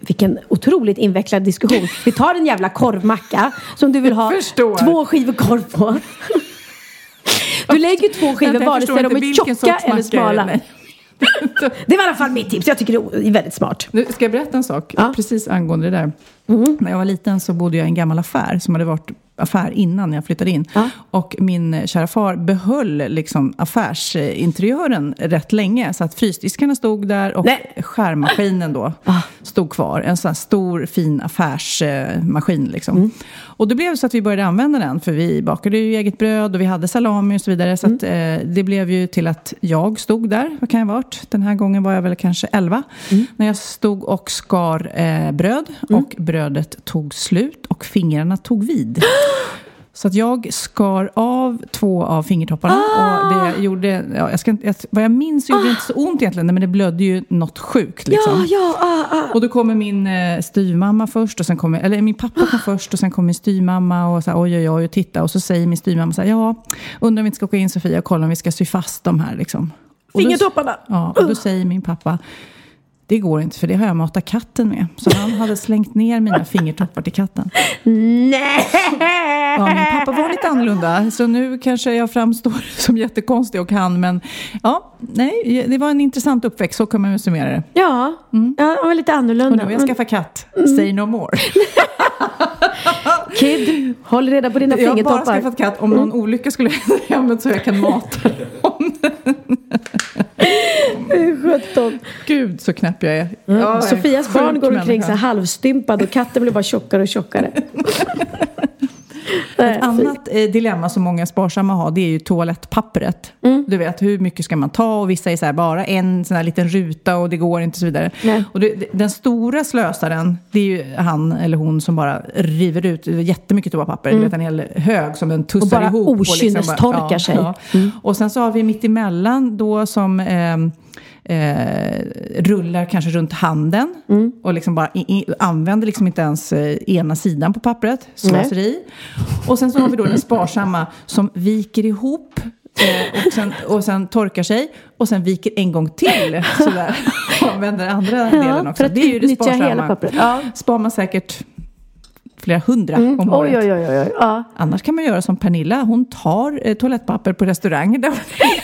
C: vilken otroligt invecklad diskussion. Vi tar en jävla korvmacka som du vill ha två skivor korv på. Du lägger två skivor vare sig de är tjocka eller smala. Det var i alla fall mitt tips. Jag tycker det är väldigt smart.
B: Nu ska jag berätta en sak
C: Ja. Mm.
B: precis angående det där. När jag var liten så bodde jag i en gammal affär som hade varit affär innan jag flyttade in.
C: Ja.
B: Och min kära far behöll liksom affärsinteriören rätt länge. Så att frysdiskarna stod där och
C: Nej.
B: skärmaskinen då
C: Ah.
B: stod kvar. En sån här stor fin affärsmaskin liksom.
C: Mm.
B: Och det blev så att vi började använda den. För vi bakade ju eget bröd och vi hade salami och så vidare. Så att,
C: Mm.
B: eh, det blev ju till att jag stod där. Vad kan jag ha varit? Den här gången var jag väl kanske 11.
C: Mm.
B: När jag stod och skar eh, bröd. Och brödet tog slut och fingrarna tog vid. Så att jag skar av två av fingertopparna. Och det gjorde, ja, jag ska jag, vad jag minns gjorde det inte så ont egentligen. Men det blödde ju något sjukt. Liksom.
C: Ja, ja, ah, ah.
B: Och då kommer min eh, styvmamma först, och sen kommer, eller min pappa kom först och sen kom min styvmamma och så här, oj oj oj och titta. Och så säger min styvmamma så här, ja, undrar om vi inte ska åka in Sofia och kolla om vi ska sy fast de här liksom. Och då-
C: Fingertopparna.
B: Ja, och då säger min pappa, det går inte för det har jag matat katten med. Så han hade slängt ner mina fingertoppar till katten.
C: Nej!
B: Ja, min pappa var lite annorlunda, så nu kanske jag framstår som jättekonstig och kan, men ja, nej, det var en intressant uppväxt, så kan man ju summera det.
C: Ja, ja, han var lite
B: Och
C: annorlunda.
B: nu har jag skaffat katt, say no more.
C: Kid, håll reda på dina
B: Jag har bara
C: fingertoppar.
B: skaffat katt. Om någon olycka skulle hända i hemmet så jag kan mata dem.
C: 17.
B: Gud så knäpp jag är.
C: Mm.
B: Är
C: Sofias
B: sjuk
C: barn går omkring så halvstympad och katten blir bara tjockare och tjockare. Nej,
B: Ett annat eh, dilemma som många sparsamma har det är ju toalettpappret.
C: Mm.
B: Du vet, hur mycket ska man ta? Och vissa är så här, bara en sån här liten ruta och det går inte och så vidare.
C: Nej.
B: Och det, den stora slösaren, det är ju han eller hon som bara river ut jättemycket toapapper. Du vet, en hel hög som den tussar
C: Mm. Och bara
B: ihop. liksom
C: okynnestorkar sig. Mm.
B: Och sen så har vi mitt emellan då som ehm, eh, rullar kanske runt handen
C: Mm.
B: och liksom bara i, använder liksom inte ens eh, ena sidan på pappret. Slöseri. Och sen så har vi då den sparsamma som viker ihop eh, och, sen, och sen torkar sig och sen viker en gång till sådär. Och använder andra delen också. det är ju det sparsamma.
C: Ja.
B: Spar man säkert flera hundra om året.
C: Oj, oj, oj, oj. Ja.
B: Annars kan man göra som Pernilla. Hon tar eh, toalettpapper på restauranger. Där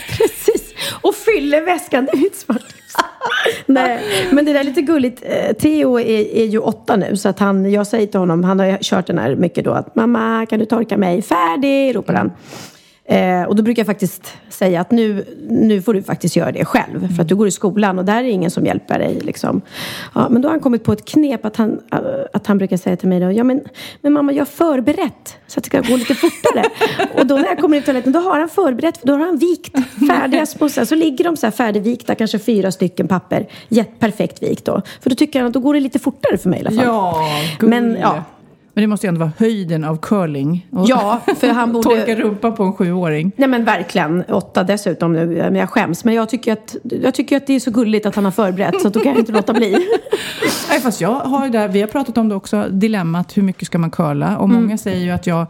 C: Precis. Och fyller väskan. Det är mitt smarta tips. Nej, men det där är lite gulligt. Eh, Theo är, är ju åtta nu så att han, jag säger till honom, han har kört den här mycket då att mamma kan du torka mig? Färdig, ropar han. Eh, och då brukar jag faktiskt säga att nu, nu får du faktiskt göra det själv. För att du går i skolan och där är ingen som hjälper dig. Liksom. Ja, men då har han kommit på ett knep att han, att han brukar säga till mig då, ja men, men mamma jag har förberett så att det ska gå lite fortare. och då när jag kommer in i toaletten då har han förberett, för då har han vikt färdiga små, så så ligger de så här färdigvikta, kanske fyra stycken papper, perfekt vikt då. För då tycker han att då går det lite fortare för mig i alla fall.
B: Ja,
C: Men,
B: gulle.
C: ja.
B: Men det måste ju ändå vara höjden av curling. Och
C: Ja, för han borde-
B: Torka rumpan på en sjuåring.
C: Nej men verkligen, åtta dessutom nu, men jag skäms. Men jag tycker, att, jag tycker att det är så gulligt att han har förberett så då kan jag inte låta bli.
B: Nej, fast jag har ju där, vi har pratat om det också, dilemmat hur mycket ska man curla? Och många säger ju att jag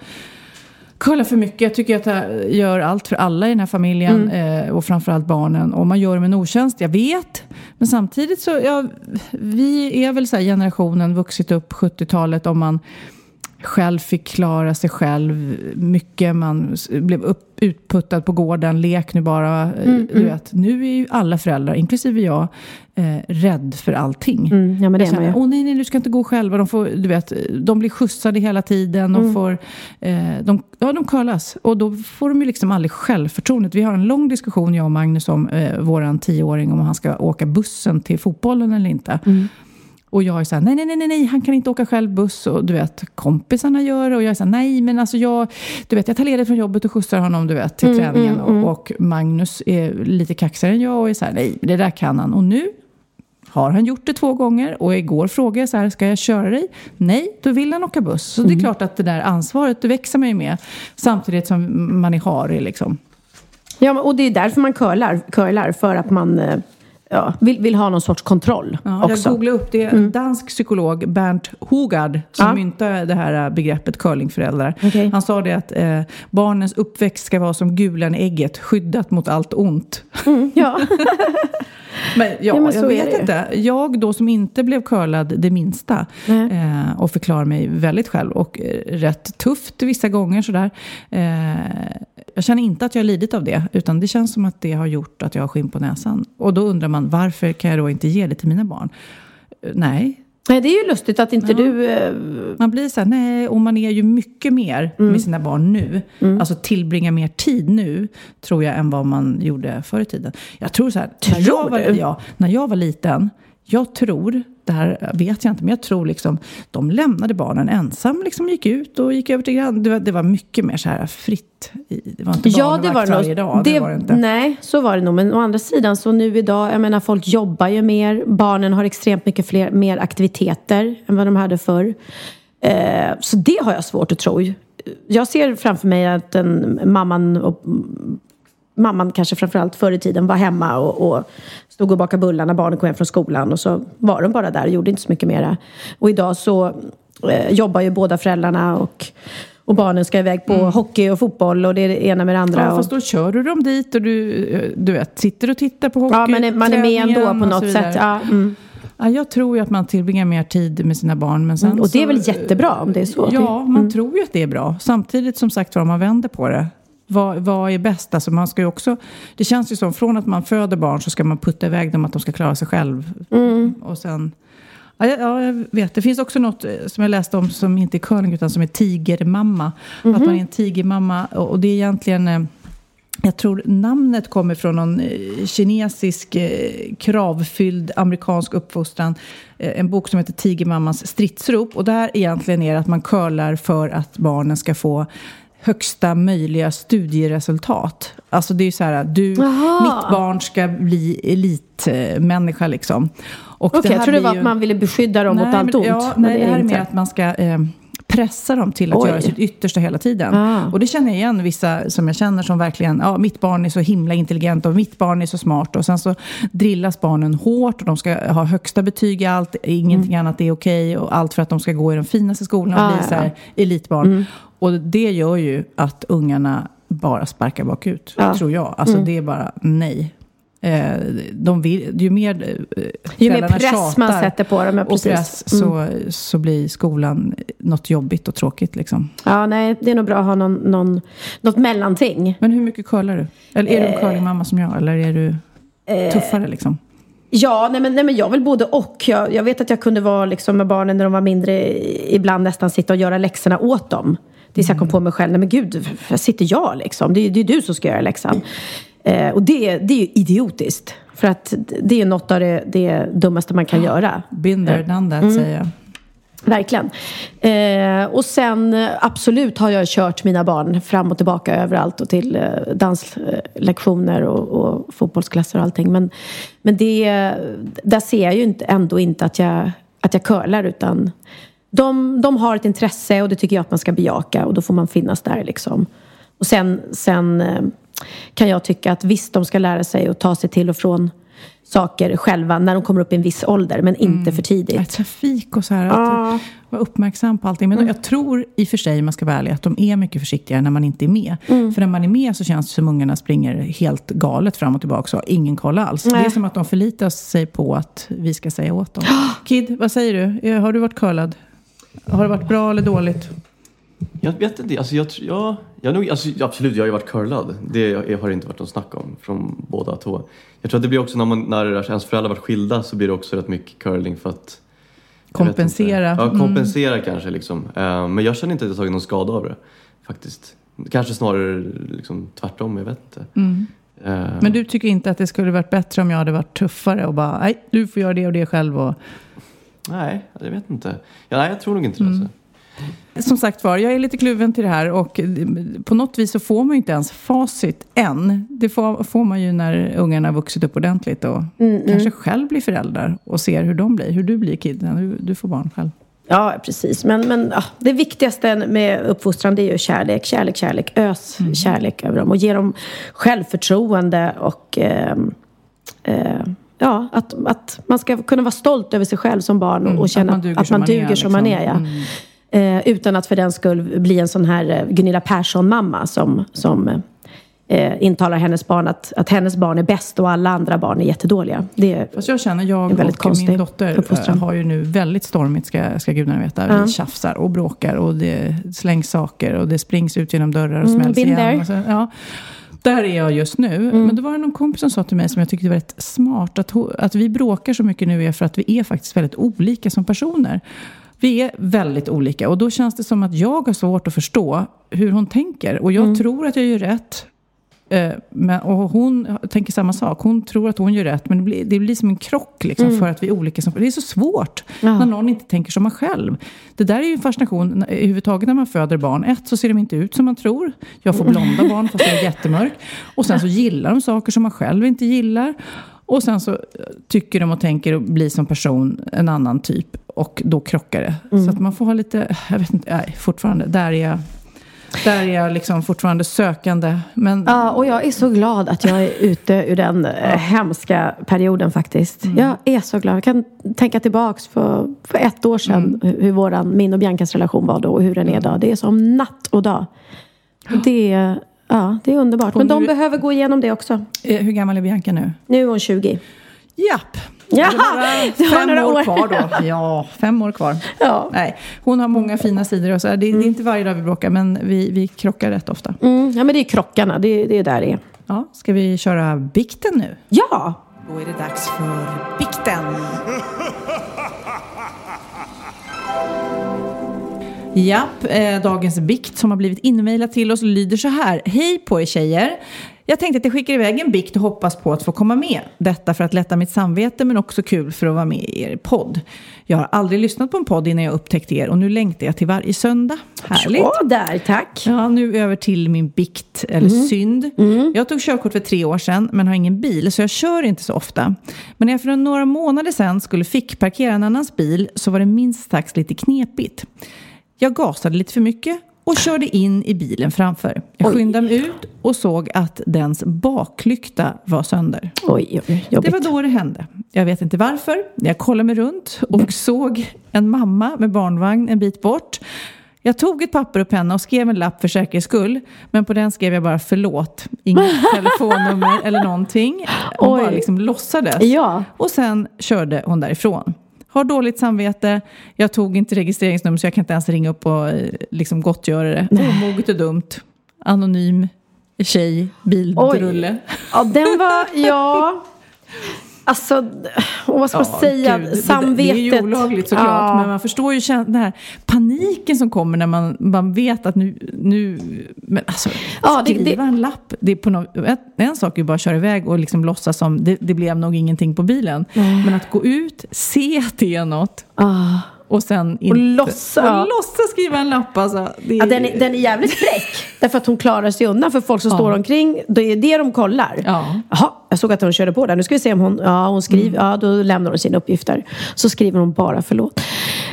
B: curlar för mycket. Jag tycker att jag gör allt för alla i den här familjen eh, och framförallt barnen. Och man gör dem en otjänst, jag vet. Men samtidigt så, ja, vi är väl så här generationen vuxit upp 70-talet om man själv fick klara sig själv mycket. Man blev upp, utputtad på gården, lek nu bara. eh, du vet, nu är ju alla föräldrar, inklusive jag, eh, rädd för allting.
C: Mm, ja men det är man
B: känner,
C: ju.
B: åh nej, nej, du ska inte gå själva. De, får, du vet, de blir skjutsade hela tiden. De, får, eh, de, ja, de curlas. Och då får de ju liksom aldrig självförtroendet. Vi har en lång diskussion, jag och Magnus, om eh, våran tioåring, om han ska åka bussen till fotbollen eller inte. Och jag är så här, nej, nej, nej, nej, han kan inte åka själv buss. Och du vet, kompisarna gör det. Och jag är så här, nej, men alltså jag, du vet, jag tar ledigt från jobbet och skjutsar honom, du vet, till träningen. Och, och Magnus är lite kaxigare än jag och är så här, nej, det där kan han. Och nu har han gjort det två gånger och igår frågade jag så här, ska jag köra dig? Nej, då vill han åka buss. Så det är klart att det där ansvaret, det växer man ju med. Samtidigt som man är harig liksom.
C: Ja, och det är därför man curlar, curlar för att man eh, ja, vill, vill ha någon sorts kontroll
B: Ja, jag
C: också.
B: googlade upp det. är en dansk psykolog, Bernt Hogard, som
C: Ja.
B: myntade det här äh, begreppet curlingföräldrar.
C: Okej.
B: Han sa det att eh, barnens uppväxt ska vara som gulan i ägget, skyddat mot allt ont.
C: Ja.
B: Men, ja,
C: Ja, men
B: jag vet inte. Jag då som inte blev curlad det minsta eh, och förklarar mig väldigt själv och eh, rätt tufft vissa gånger sådär. Eh, jag känner inte att jag har lidit av det, utan det känns som att det har gjort att jag har skinn på näsan. Och då undrar man, varför kan jag då inte ge det till mina barn? Eh, Nej,
C: Nej, det är ju lustigt att inte du... Eh,
B: man blir så här, nej, och man är ju mycket mer med sina barn nu. Alltså tillbringa mer tid nu, tror jag, än vad man gjorde förr i tiden. Jag tror så här, när jag, var,
C: du?
B: ja, när jag var liten, jag tror, det här vet jag inte, men jag tror liksom, de lämnade barnen ensam, liksom gick ut och gick över till grann. Det var, det var mycket mer så här fritt. Det var inte
C: ja, det var nog.
B: dag. Det, var det inte.
C: Nej, så var det nog. Men å andra sidan, så nu idag, jag menar folk jobbar ju mer. Barnen har extremt mycket fler, mer aktiviteter än vad de hade förr. Eh, så det har jag svårt att tro. Jag ser framför mig att en, mamman och mamman kanske framförallt förr i tiden var hemma och, och stod och bakade bullar när barnen kom hem från skolan och så var de bara där och gjorde inte så mycket mera. Och idag så eh, jobbar ju båda föräldrarna och, och barnen ska iväg på hockey och fotboll och det är det ena med det andra.
B: Mm. Ja, fast då kör du dem dit och du, eh, du vet, sitter och tittar på hockey.
C: ja, men man är med ändå på något sätt. Ja, mm.
B: Ja, jag tror ju att man tillbringar mer tid med sina barn. Men sen
C: Och det är
B: så,
C: väl jättebra om det är så?
B: Ja, man tror ju att det är bra. Samtidigt som sagt var, om man vänder på det. Vad, vad är bäst? Alltså man ska också, det känns ju som från att man föder barn så ska man putta iväg dem att de ska klara sig själv. Och sen, Ja, jag- ja, jag vet. Det finns också något eh, som jag läste om som inte är curling utan som är tigermamma. Att man är en tigermamma och och det är egentligen... eh, Jag tror namnet kommer från någon eh, kinesisk kravfylld amerikansk uppfostran. En bok som heter Tigermammans stridsrop. Och där egentligen är det att man curlar för att barnen ska få högsta möjliga studieresultat. Alltså det är ju så här, du, mitt barn ska bli elitmänniska liksom.
C: Okej, jag
B: här
C: trodde det var
B: ju
C: att man ville beskydda dem mot
B: Nej,
C: allt
B: men-
C: ont.
B: Ja, nej, det,
C: är
B: här är mer att man ska eh, pressa dem till att
C: Oj.
B: göra sitt yttersta hela tiden.
C: Ah.
B: Och det känner jag igen vissa som jag känner som verkligen, ja, mitt barn är så himla intelligent och mitt barn är så smart. Och sen så drillas barnen hårt och de ska ha högsta betyg i allt, ingenting annat är okej. och allt för att de ska gå i de finaste skolorna och
C: Mm. Ah,
B: bli
C: ja,
B: så här, elitbarn. Och det gör ju att ungarna bara sparkar bakut,
C: Ja.
B: tror jag. Alltså
C: Mm.
B: det är bara nej. Eh, de vill, ju mer eh,
C: Ju mer press man sätter på dem, ja,
B: och press så, så blir skolan något jobbigt och tråkigt. Liksom.
C: Ja, nej, det är nog bra att ha någon, någon, något mellanting.
B: Men hur mycket curlar du? Eller är du en
C: Eh,
B: curlingmamma som jag? Eller är du tuffare liksom?
C: Ja, nej men, nej men jag vill både och. Jag, jag vet att jag kunde vara liksom med barnen när de var mindre, ibland nästan sitta och göra läxorna åt dem. Tills jag kom på mig själv, nej men gud, här sitter jag liksom. Det är det är du som ska göra läxan. Eh, och det, det är ju idiotiskt. För att det är något av det, det dummaste man kan göra.
B: There, done that,
C: Mm.
B: säger jag.
C: Verkligen. Eh, och sen eh, absolut har jag kört mina barn fram och tillbaka överallt och till eh, danslektioner och, och fotbollsklasser och allting. Men, men det, där ser jag ju inte, ändå inte att jag, att jag curlar utan de, de har ett intresse och det tycker jag att man ska bejaka och då får man finnas där liksom. Och sen, sen eh, kan jag tycka att visst, de ska lära sig att ta sig till och från saker själva när de kommer upp i en viss ålder, men inte för tidigt.
B: Ja, Trafik och så här. Att vara uppmärksam på allting. Men jag tror i och för sig, man ska vara ärlig, att de är mycket försiktigare när man inte är med. För när man är med så känns det som ungarna springer helt galet fram och tillbaka. Så har ingen koll alls. Det är
C: Nej.
B: som att de förlitar sig på att vi ska säga åt dem. Kid, vad säger du? Eh, Har du varit curlad? Har det varit bra eller dåligt?
D: Jag vet inte, alltså jag, tr- ja, jag nog, alltså absolut jag har ju varit curlad. Det har det inte varit någon snack om från båda två. Jag tror att det blir också när, man, när ens föräldrar varit skilda så blir det också rätt mycket curling för att jag
B: Kompensera.
D: Ja,
B: Mm.
D: kompensera kanske liksom. Eh, men jag känner inte att jag tagit någon skada av det faktiskt. Kanske snarare liksom, tvärtom, jag vet inte. Eh,
B: Men du tycker inte att det skulle varit bättre om jag hade varit tuffare och bara, nej, du får göra det och det själv. Och...
D: Nej, jag vet inte. Ja, nej, jag tror nog inte
B: Mm.
D: det. Alltså.
B: Som sagt var, jag är lite kluven till det här och eh, på något vis så får man ju inte ens facit än. Det får, får man ju när ungarna har vuxit upp ordentligt och kanske själv blir föräldrar och ser hur de blir, hur du blir kid när du, du får barn själv.
C: Ja, precis. Men, men ja, det viktigaste med uppfostran det är ju kärlek, kärlek, kärlek. Ös kärlek över dem och ge dem självförtroende och ehm, eh, ja, att, att man ska kunna vara stolt över sig själv som barn och,
B: Mm,
C: och känna
B: att man duger
C: att
B: som
C: man
B: man är,
C: duger som man
B: liksom.
C: är. Ja. Eh, utan att för den skull bli en sån här eh, Gunilla Persson-mamma som, som eh, intalar hennes barn att, att hennes barn är bäst och alla andra barn är jättedåliga. Det är,
B: Fast jag känner, jag och min dotter
C: uppfostran.
B: eh, har ju nu väldigt stormigt, ska, ska gudarna veta.
C: Ja.
B: Vi tjafsar och bråkar och det slängs saker och det springs ut genom dörrar och
C: Mm,
B: smälls igen.
C: there.
B: Och så, ja. Där är jag just nu.
C: Mm.
B: Men då var det någon kompis som sa till mig som jag tyckte var rätt smart. Att, att vi bråkar så mycket nu är för att vi är faktiskt väldigt olika som personer. Vi är väldigt olika och då känns det som att jag har svårt att förstå hur hon tänker. Och jag
C: Mm.
B: tror att jag gör rätt. Eh, Men, och hon tänker samma sak. Hon tror att hon gör rätt, men det blir, det blir som en krock liksom, för att vi är olika. Som, det är så svårt
C: Ja.
B: när någon inte tänker som man själv. Det där är ju en fascination överhuvudtaget när man föder barn. Ett, så ser de inte ut som man tror. Jag får blonda barn fast jag är jättemörk. Och sen så gillar de saker som man själv inte gillar. Och sen så eh, tycker de och tänker och blir som person en annan typ. Och då krockar det. Så att man får ha lite, jag vet inte, nej, fortfarande, där är jag, där är jag liksom fortfarande sökande. Men
C: Ja, och jag är så glad att jag är ute ur den eh, hemska perioden faktiskt.
B: Mm.
C: Jag är så glad. Jag kan tänka tillbaks för, för ett år sedan
B: Mm.
C: hur, våran, min och Biancas relation var då och hur den är idag. Det är som natt och dag. Det, är- ja, det är underbart.
B: Och
C: Men de behöver gå igenom det också.
B: eh, hur gammal är Bianca nu?
C: Nu är hon 20.
B: Japp! Jaha!
C: du har några
B: år,
C: år
B: kvar då. Ja, fem år kvar.
C: Ja.
B: Nej, hon har många fina sidor. Och så. Det, det är mm. inte varje dag vi bråkar, men vi, vi krockar rätt ofta.
C: Mm. Ja, men det är krockarna. Det, det är där det är.
B: Ja, ska vi köra bikten nu?
C: Ja!
B: Då är det dags för bikten. Japp, eh, dagens bikt som har blivit inmejlad till oss lyder så här. Hej på er tjejer! Jag tänkte att jag skickar iväg en bikt och hoppas på att få komma med. Detta för att lätta mitt samvete men också kul för att vara med i er podd. Jag har aldrig lyssnat på en podd innan jag upptäckte er och nu längtar jag till varje söndag. Härligt!
C: Ja, där, tack.
B: Ja, nu över till min bikt, eller
C: Mm.
B: synd. Jag tog körkort för tre år sedan, men har ingen bil, så jag kör inte så ofta. Men när jag för några månader sedan skulle fick parkera en annans bil så var det minst sagt lite knepigt. Jag gasade lite för mycket och körde in i bilen framför. Jag skyndade mig ut och såg att dens baklykta var sönder.
C: Oj, oj, jobbigt.
B: Det var då det hände. Jag vet inte varför. Jag kollade mig runt och såg en mamma med barnvagn en bit bort. Jag tog ett papper och penna och skrev en lapp för säkerhets skull. Men på den skrev jag bara förlåt. Inget telefonnummer eller någonting. Hon
C: Oj.
B: bara liksom låtsades.
C: Ja.
B: Och sen körde hon därifrån. Har dåligt samvete. Jag tog inte registreringsnummer så jag kan inte ens ringa upp och eh, liksom gottgöra det. Omoget och dumt. Anonym tjej, bildrulle.
C: Ja, den var, ja. Alltså, och vad ska man säga?
B: gud, det-
C: Samvetet.
B: Det är ju olagligt såklart,
C: Ja.
B: men man förstår ju den här paniken som kommer när man, man vet att nu, nu men alltså,
C: Ja, det-
B: skriva en lapp. Det är på no, en, sak är ju bara att köra iväg och liksom låtsas som det, det blev nog ingenting på bilen. Men att gå ut, se att det är något
C: Ah.
B: och sen inte... och
C: ja.
B: låtsas skriva en lapp alltså. Det är,
C: Ja, den, är, den är jävligt fräck. därför att hon klarar sig undan för folk som
B: Ja.
C: står omkring. Det är det de kollar.
B: Ja.
C: Jaha, jag såg att hon körde på där. Nu ska vi se om hon, ja, hon skriver,
B: Mm.
C: ja då lämnar hon sina uppgifter. Så skriver hon bara förlåt.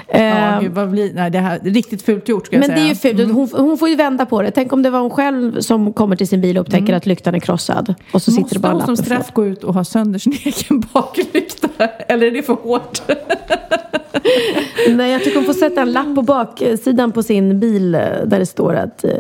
B: Ja,
C: Eh,
B: gud, vad blir, nej, det här är riktigt fult gjort ska jag
C: men
B: säga.
C: det är ju fult. Hon, hon får ju vända på det. Tänk om det var hon själv som kommer till sin bil och upptäcker att lyktan är krossad. Och så sitter
B: Måste
C: det bara
B: hon som straff gå ut och ha sönder sin egen baklykta? Eller är det för hårt?
C: Nej, jag tycker hon får sätta en lapp på baksidan på sin bil eh, där det står att eh,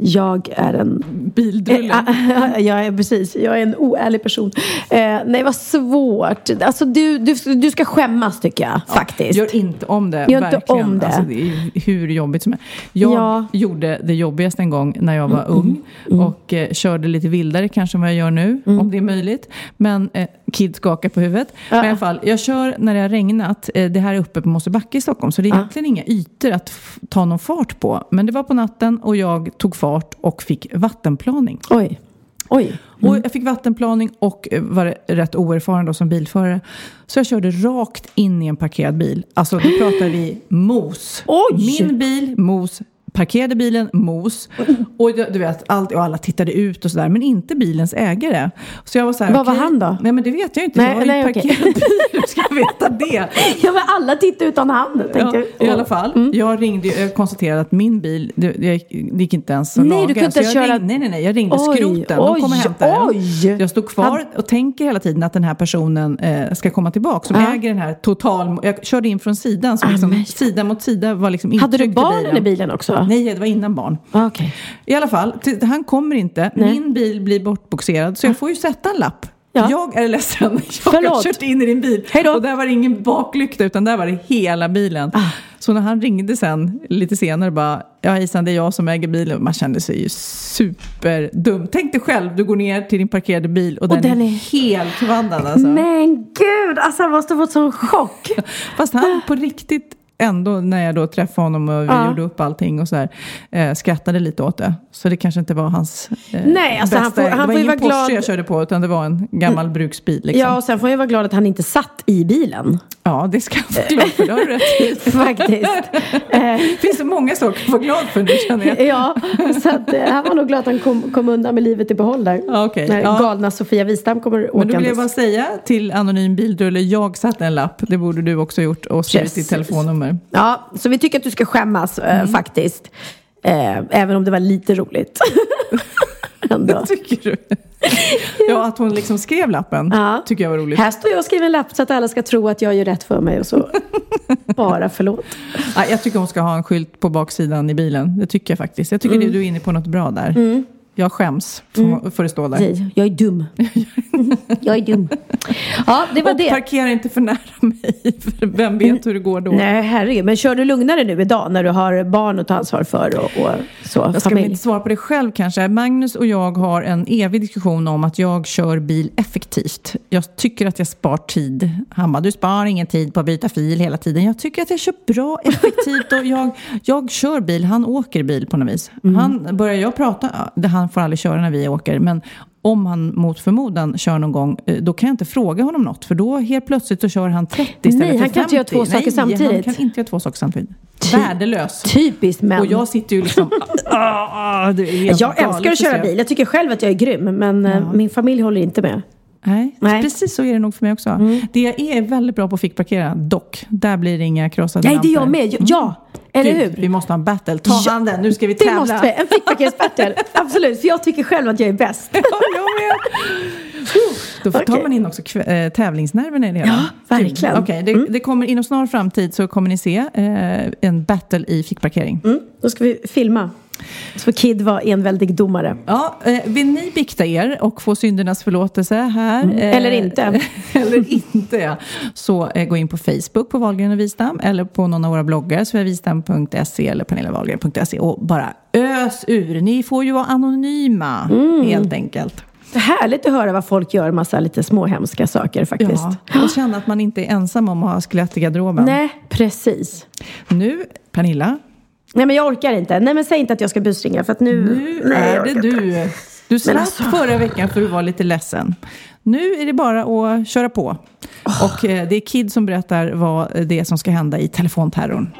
C: jag är en...
B: Bildrulle.
C: Jag är precis, jag är en oärlig person. Eh, nej, vad svårt. Alltså du, du, du ska skämmas tycker jag faktiskt.
B: Gör inte om det.
C: Gör inte
B: verkligen.
C: om det.
B: Alltså, det är hur jobbigt som helst. Jag
C: Ja. Mm,
B: gjorde det jobbigaste en gång när jag var ung och eh, körde lite vildare kanske än vad jag gör nu,
C: Mm.
B: om det är möjligt. Men eh, Kid skakar på huvudet. Men i alla fall, jag kör när det har regnat. Eh, det här är uppe på Mosebacke i Stockholm, så det är egentligen inga ytor att ta någon fart på. Men det var på natten och jag tog fart och fick vattenplaning.
C: Oj. Oj.
B: Och jag fick vattenplaning och eh, var rätt oerfaren då som bilförare. Så jag körde rakt in i en parkerad bil. Alltså då pratar vi mos.
C: Oj!
B: Min bil, mos. Parkerade bilen, mos. Och du du vet, allt, och alla tittade ut och sådär. Men inte bilens ägare. Så jag var så här,
C: Vad var
B: okej,
C: han då?
B: Nej men det vet jag inte.
C: Nej,
B: jag var
C: nej, okej.
B: parkerad bil. Hur ska jag veta det?
C: Ja, men alla tittar utan han.
B: Ja,
C: tänker
B: I alla fall,
C: Mm.
B: jag ringde, jag konstaterade att min bil, det, det gick inte ens att
C: Nej, du
B: laga.
C: kunde
B: Så
C: inte
B: jag
C: köra-
B: Ringde, nej, nej, nej, jag ringde
C: Oj,
B: skroten. De kom och
C: oj,
B: hämtade den.
C: oj.
B: Jag stod kvar och tänker hela tiden att den här personen eh, ska komma tillbaka. Som
C: Ja.
B: äger den här total... Jag körde in från sidan, så liksom,
C: men-
B: sida mot sida var liksom
C: Hade du barnen i bilen också?
B: Nej, det var innan barn.
C: Ah, Okej.
B: I alla fall, han kommer inte.
C: Nej.
B: Min bil blir bortboxerad, så jag får ju sätta en lapp.
C: Ja.
B: Jag är ledsen, jag har
C: Förlåt.
B: kört in i din bil.
C: Hej då.
B: Och där var det ingen baklykta, utan där var det hela bilen.
C: Ah.
B: Så när han ringde sen, lite senare, bara Ja Isan, det är jag som äger bilen. Man kände sig ju superdum. Tänk dig själv, du går ner till din parkerade bil och, den,
C: den
B: är, helt kvaddad alltså.
C: Men gud, alltså han måste ha fått sån chock.
B: Fast han på riktigt ändå när jag då träffade honom och vi
C: Ja.
B: gjorde upp allting och sådär eh, skrattade lite åt det. Så det kanske inte var hans eh,
C: Nej, alltså han
B: bästa.
C: får- han
B: det var
C: får
B: ingen
C: vara
B: Porsche
C: glad-
B: jag körde på utan det var en gammal bruksbil. Liksom.
C: Ja, och sen får jag vara glad att han inte satt i bilen.
B: ja, det ska jag vara glad för. Det har du rätt i.
C: Faktiskt. Eh,
B: Det finns så många saker att vara glad för nu känner jag.
C: ja, så att, eh, han var nog glad att han kom, kom undan med livet i behåll där.
B: Ja, okej.
C: När
B: Ja.
C: galna Sofia Wistam kommer
B: Men då vill jag
C: åkandes.
B: bara säga till Anonym Bildrulle, jag satte en lapp. Det borde du också gjort och skrivit ditt
C: Precis.
B: Telefonnummer.
C: Ja, så vi tycker att du ska skämmas eh,
B: Mm.
C: faktiskt. Eh, även om det var lite roligt. Ändå.
B: Tycker du? Ja, att hon liksom skrev lappen
C: Ja.
B: tycker jag var roligt.
C: Här står jag och skriver en lapp så att alla ska tro att jag gör rätt för mig och så bara förlåt.
B: Ja, jag tycker hon ska ha en skylt på baksidan i bilen. Det tycker jag faktiskt. Jag tycker
C: Mm.
B: du är inne på något bra där. Jag skäms för, för att stå där.
C: Precis. Jag är dum. jag är dum. Ja, det var
B: och
C: det.
B: parkera inte för nära mig, för vem vet hur det går då.
C: Nej, herregud. Men kör du lugnare nu idag när du har barn att ta ansvar för och, och så,
B: Jag ska
C: familj?
B: inte svara på det själv kanske. Magnus och jag har en evig diskussion om att jag kör bil effektivt. Jag tycker att jag spar tid. Han bara, du spar ingen tid på att byta fil hela tiden. Jag tycker att jag kör bra, effektivt och jag, jag kör bil, han åker bil på något vis. Han, börjar jag prata, det han får aldrig köra när vi åker, men om han mot förmodan kör någon gång, eh, då kan jag inte fråga honom något. För då helt plötsligt så kör han 30 istället
C: Nej,
B: för
C: han kan inte göra
B: 50.
C: två saker
B: Nej,
C: samtidigt.
B: han kan inte göra två saker samtidigt. Värdelös.
C: Typiskt män.
B: Och jag sitter ju liksom... ah, ah, det är
C: jag älskar att köra bil. Jag tycker själv att jag är grym, men eh, min familj håller inte med.
B: Nej,
C: Nej.
B: precis så är det nog för mig också. Det jag är väldigt bra på att fickparkera, dock. Där blir det inga krossade
C: Nej, det är jag med. Ja, eller
B: Gud,
C: hur?
B: Vi måste ha en battle. Ta
C: Ja,
B: handen, nu ska vi
C: Det
B: tävla.
C: måste vi. En fickparkeringsbattle. Absolut, för jag tycker själv att jag är bäst.
B: Ja, jag med. Då tar
C: Okej.
B: man in också eh, tävlingsnerverna i det hela.
C: Ja, verkligen. Mm.
B: Okej, det, det kommer inom snar framtid så kommer ni se eh, en battle i fickparkering.
C: Mm, då ska vi filma. Så Kid vara enväldig domare.
B: Ja, eh, vill ni bikta er och få syndernas förlåtelse här?
C: Mm.
B: eh,
C: Eller inte.
B: eller inte, ja. Så eh, gå in på Facebook på Wahlgren och Wistam eller på någon av våra bloggar, sveavistam.se eller pernillawahlgren.se och bara ös ur. Ni får ju vara anonyma,
C: Mm.
B: helt enkelt.
C: Det är härligt att höra vad folk gör, massa lite små hemska saker faktiskt.
B: Ja, och känna att man inte är ensam om att ha skelett i garderoben.
C: Nej, precis.
B: Nu, Pernilla,
C: Nej men jag orkar inte. Nej men säg inte att jag ska busringa för att nu...
B: nu
C: nej,
B: är det du.
C: inte.
B: Du slapp
C: alltså-
B: förra veckan för att du var lite ledsen. Nu är det bara att köra på. Och eh, det är Kid som berättar vad det är som ska hända i telefonterrorn.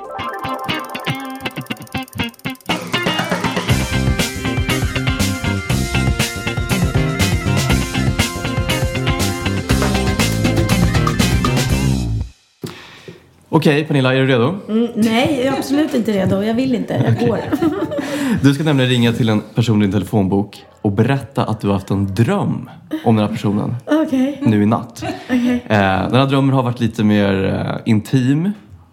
D: Okej, Pernilla, är du redo?
C: Mm, nej, jag är absolut inte redo. Jag vill inte. Jag går.
D: Du ska nämligen ringa till en person i din telefonbok och berätta att du har haft en dröm om den här personen
C: Okej.
D: nu i natt. Eh, den här drömmen har varit lite mer eh, intim.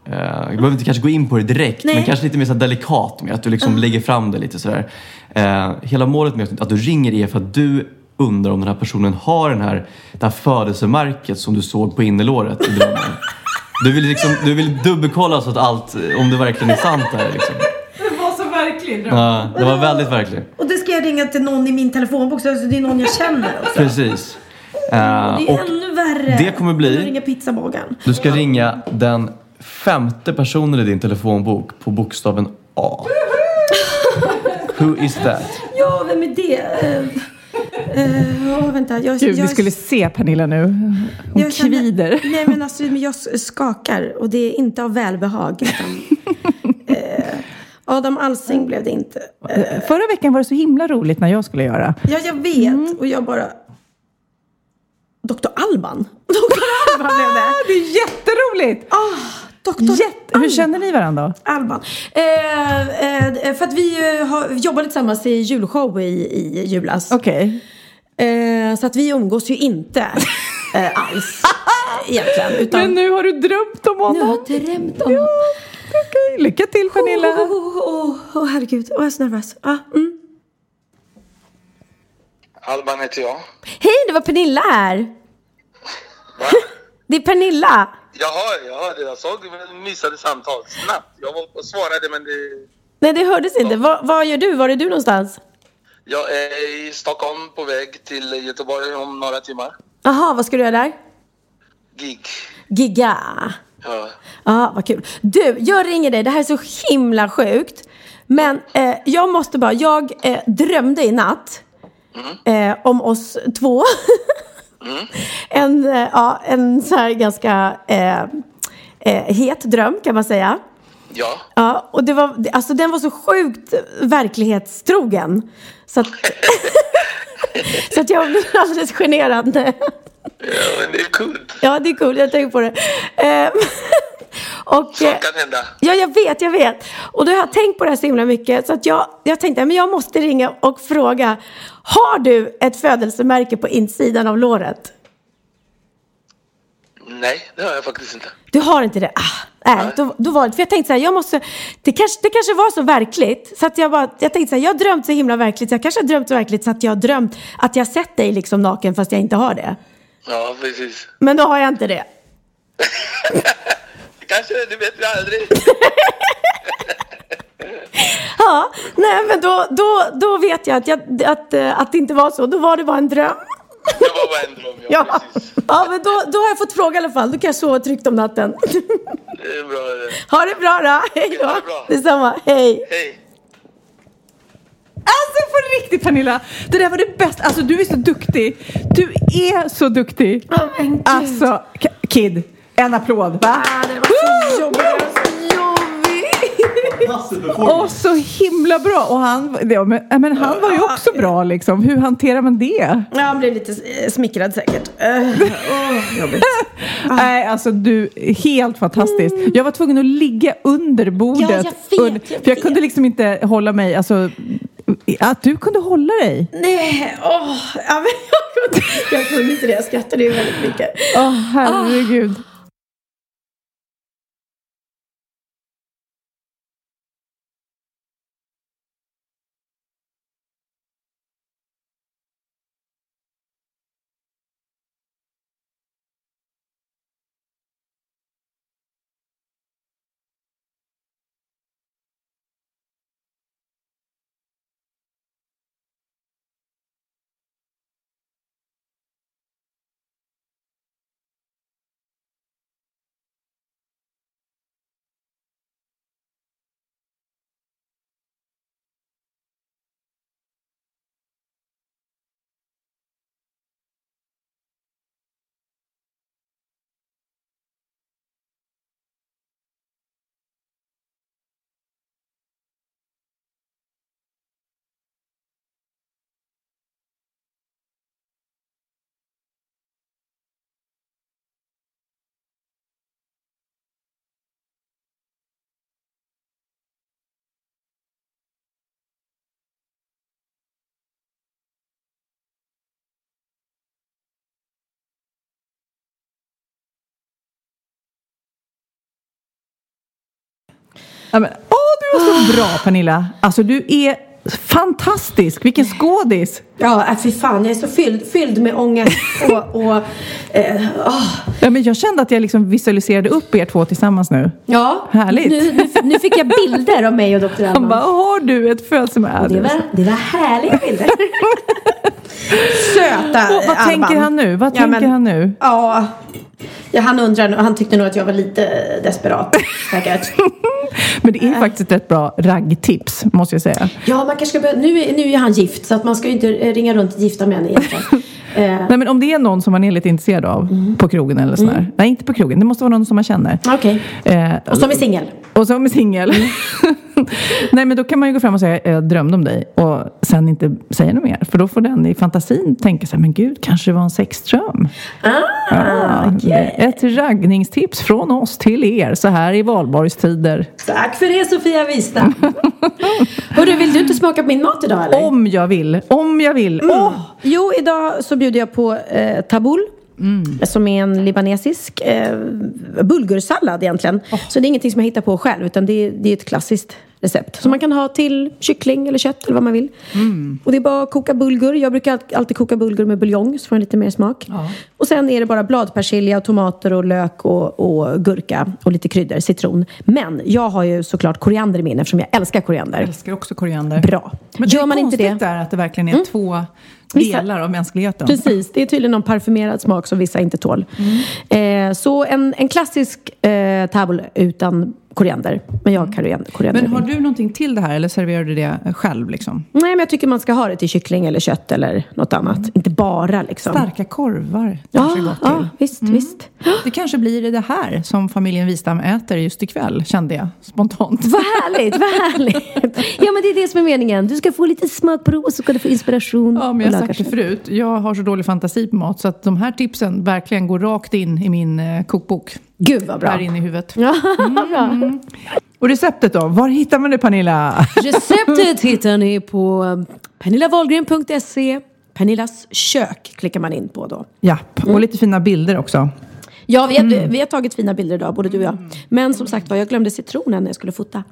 D: Eh, jag behöver inte kanske gå in på det direkt, men kanske lite mer så delikat med att du liksom lägger fram det lite sådär. Eh, hela målet med att du ringer är för att du undrar om den här personen har den här, det här födelsemärket som du såg på innerlåret i drömmen. Du vill, liksom, du vill dubbelkolla så att allt, om det verkligen är sant liksom.
B: Det var så verkligen.
D: Ja, det var väldigt verkligen.
C: Och det ska jag ringa till någon i min telefonbok, så det är någon jag känner också.
D: Precis. Eh,
C: Det är
D: och
C: ännu värre.
D: det kommer bli-
C: ringa pizzabagaren.
D: du ska ringa den femte personen i din telefonbok på bokstaven A. Who is that?
C: Ja, vem är det? Uh, uh, vänta, jag,
B: Gud,
C: jag,
B: vi skulle se Pernilla nu. Hon
C: jag känner-
B: kvider.
C: Nej, men alltså, jag skakar och det är inte av välbehag. Utan, eh, Adam Alsing blev det inte. Eh,
B: Förra veckan var det så himla roligt när jag skulle göra.
C: ja, jag vet. Och jag bara... Dr. Alban? Dr. Alban blev det.
B: Det är jätteroligt!
C: Dr.
B: Jätte... Hur känner ni varandra?
C: Alban. Eh, eh, för att vi eh, har jobbade tillsammans i julshow i, i julas.
B: Okej.
C: Eh, så att vi umgås ju inte eh, alls egentligen. Utan
B: Men nu har du drömt om
C: jag
B: honom.
C: har drömt om...
B: Okej, lycka till Pernilla.
C: Åh, oh, oh, oh, herregud. Jag är så nervös. Ah, mm.
I: Alban heter jag.
C: Hej, det var Pernilla här.
I: Va?
C: Det är Pernilla.
I: Jaha, jag hörde. Jag såg missade samtal snabbt. Jag var och svarade men det...
C: Nej, det hördes inte. Va, vad gör du? Var är du någonstans?
I: Jag är i Stockholm på väg till Göteborg om några timmar.
C: Jaha, vad ska du göra där?
I: Gig.
C: Gigga.
I: Ja.
C: Ja, vad kul. Du, jag ringer dig. Det här är så himla sjukt. Men eh, jag måste bara, jag eh, drömde i natt eh, om oss två. en, eh, ja, en så här ganska eh, eh, het dröm kan man säga.
I: Ja.
C: Ja, och det var, alltså den var så sjukt verklighetstrogen. Så att, så att jag blev alldeles generad.
I: ja, men det är kul.
C: Ja, det är coolt. Jag tänker på det. Eh, och, eh,
I: Sånt kan hända.
C: ja, jag vet, jag vet. Och då har jag tänkt på det här så himla mycket. Så att jag, jag tänkte att jag måste ringa och fråga. Har du ett födelsemärke på insidan av låret?
I: Nej, det har jag faktiskt inte.
C: Du har inte det? Ah, nej, då, då var det, för jag tänkte så här, jag måste, det kanske, det kanske var så verkligt. Så att jag bara, jag tänkte så här, jag har drömt så himla verkligt, så jag kanske har drömt så verkligt så att jag har drömt att jag sett dig liksom naken fast jag inte har det.
I: Ja, precis.
C: Men då har jag inte det.
I: Kanske, det vet vi aldrig.
C: Ja, nej men då, då, då vet jag att, jag att, att det inte var så. Då var det bara en dröm.
I: Det var bara en dröm, ja.
C: Ja, ja men då, då har jag fått fråga i alla fall. Då kan jag sova tryggt om natten.
I: Det är bra det.
C: Ha det bra då. Hej då.
I: Det bra.
C: Detsamma. Hej.
I: Hej.
B: Alltså på riktigt Pernilla, det där var det bästa. Alltså du är så duktig. Du är så duktig.
C: Oh.
B: Alltså, Kid, en applåd. Va?
C: Ah, det var så jobbigt. Det var så
B: Åh, så himla bra. Och han, ja, men, men han var ju också bra liksom. Hur hanterar man det?
C: Ja, han blev lite eh, smickrad säkert. Oh, jobbigt.
B: Nej, alltså du, helt fantastiskt. Jag var tvungen att ligga under bordet.
C: Ja, jag vet,
B: under,
C: jag
B: för jag kunde liksom inte hålla mig, alltså att du kunde hålla dig.
C: Nej, åh. ja, men jag, kunde, jag kunde inte det. Jag skrattade ju väldigt mycket.
B: Åh, herregud. Ja, men, åh, du var så bra Pernilla. Alltså du är fantastisk. Vilken skådis.
C: Ja, äh, fy fan. Jag är så fylld, fylld med ångest och... och eh, åh.
B: Ja, men jag kände att jag liksom visualiserade upp er två tillsammans nu.
C: Ja,
B: Härligt.
C: Nu, nu, nu fick jag bilder av mig och Dr.
B: Han
C: Alban.
B: bara, har du ett födelsedag?
C: Det var, det var härliga bilder. Söta
B: Och vad
C: Alban.
B: tänker han nu? Vad
C: Ja,
B: tänker
C: men-
B: han nu?
C: Ja, ja, han undrar, han tyckte nog att jag var lite desperat säkert.
B: Men det är faktiskt ett bra raggtips, måste jag säga.
C: Ja, man kanske ska börja, nu, är, nu är han gift så att man ska ju inte eh, ringa runt till gifta män egentligen. eh,
B: Nej, men om det är någon som man är lite intresserad av på krogen eller sådär. Nej, inte på krogen. Det måste vara någon som man känner.
C: Okej.
B: Eh,
C: Och som är singel.
B: Och som är singel. Nej, men då kan man ju gå fram och säga jag drömde om dig och sen inte säga något mer. För då får den i fantasin tänka så här, men gud, kanske det var en sexdröm.
C: Ah,
B: Ja,
C: okej.
B: Ett raggningstips från oss till er så här i valborgstider.
C: Tack för det Sofia Wistam. Hörru, vill du inte smaka på min mat idag eller?
B: Om jag vill, om jag vill.
C: Mm.
B: Åh!
C: Jo, idag så bjuder jag på eh, tabboul. Som är en libanesisk eh, bulgursallad egentligen. Så det är ingenting som jag hittar på själv utan det är, det är ett klassiskt recept. Som man kan ha till kyckling eller kött eller vad man vill. Och det är bara att koka bulgur. Jag brukar all- alltid koka bulgur med buljong så får den lite mer smak. Och sen är det bara bladpersilja, och tomater och lök och, och gurka och lite kryddor, citron. Men jag har ju såklart koriander i min eftersom jag älskar koriander.
B: Jag älskar också koriander.
C: Bra.
B: Men
C: Gör
B: det är
C: man inte
B: konstigt
C: det?
B: där att det verkligen är
C: Mm.
B: två
C: Vissa-
B: delar av mänskligheten.
C: Precis, det är tydligen någon parfymerad smak som vissa inte tål. Eh, så en, en klassisk eh, tabul utan koriander. Men jag har koriander. koriander
B: Men har du någonting till det här eller serverar du det själv liksom?
C: Nej, men jag tycker man ska ha det till kyckling eller kött eller något annat. Inte bara liksom.
B: Starka korvar
C: Ja,
B: kanske gott till.
C: ja visst, visst.
B: Det kanske blir det här som familjen Wistam äter just ikväll, kände jag spontant.
C: Vad härligt, vad härligt. Ja, men det är det som är meningen. Du ska få lite smakprov och så ska du få inspiration.
B: Ja, men jag har sagt det förut. Jag har så dålig fantasi på mat så att de här tipsen verkligen går rakt in i min eh, kokbok.
C: Gud vad bra.
B: Här inne i huvudet.
C: Ja, bra.
B: Och receptet då? Var hittar man det Pernilla?
C: Receptet hittar ni på pernillavalgren.se. Pernillas kök klickar man in på då.
B: Japp, och lite fina bilder också.
C: Ja, vi har, vi har tagit fina bilder idag, både du och jag. Men som sagt var, jag glömde citronen när jag skulle fota.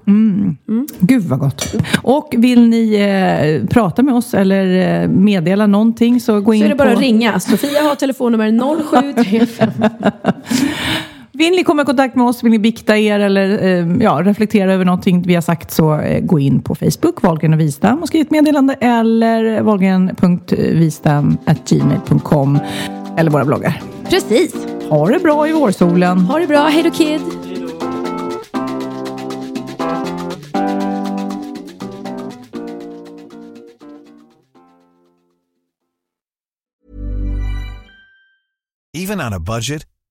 B: Gud vad gott. Och vill ni eh, prata med oss eller eh, meddela någonting så gå in
C: Så är det bara
B: på...
C: att ringa. Sofia har telefonnummer 0735.
B: Vill ni komma i kontakt med oss, vill ni bikta er eller eh, ja, reflektera över någonting vi har sagt så eh, gå in på Facebook, Wahlgren och Wistam och skriv ett meddelande eller wahlgren.wistam.gmail.com eller våra bloggar.
C: Precis.
B: Ha det bra i vårsolen.
C: Ha det bra. Hej då kid.
J: Even on a budget,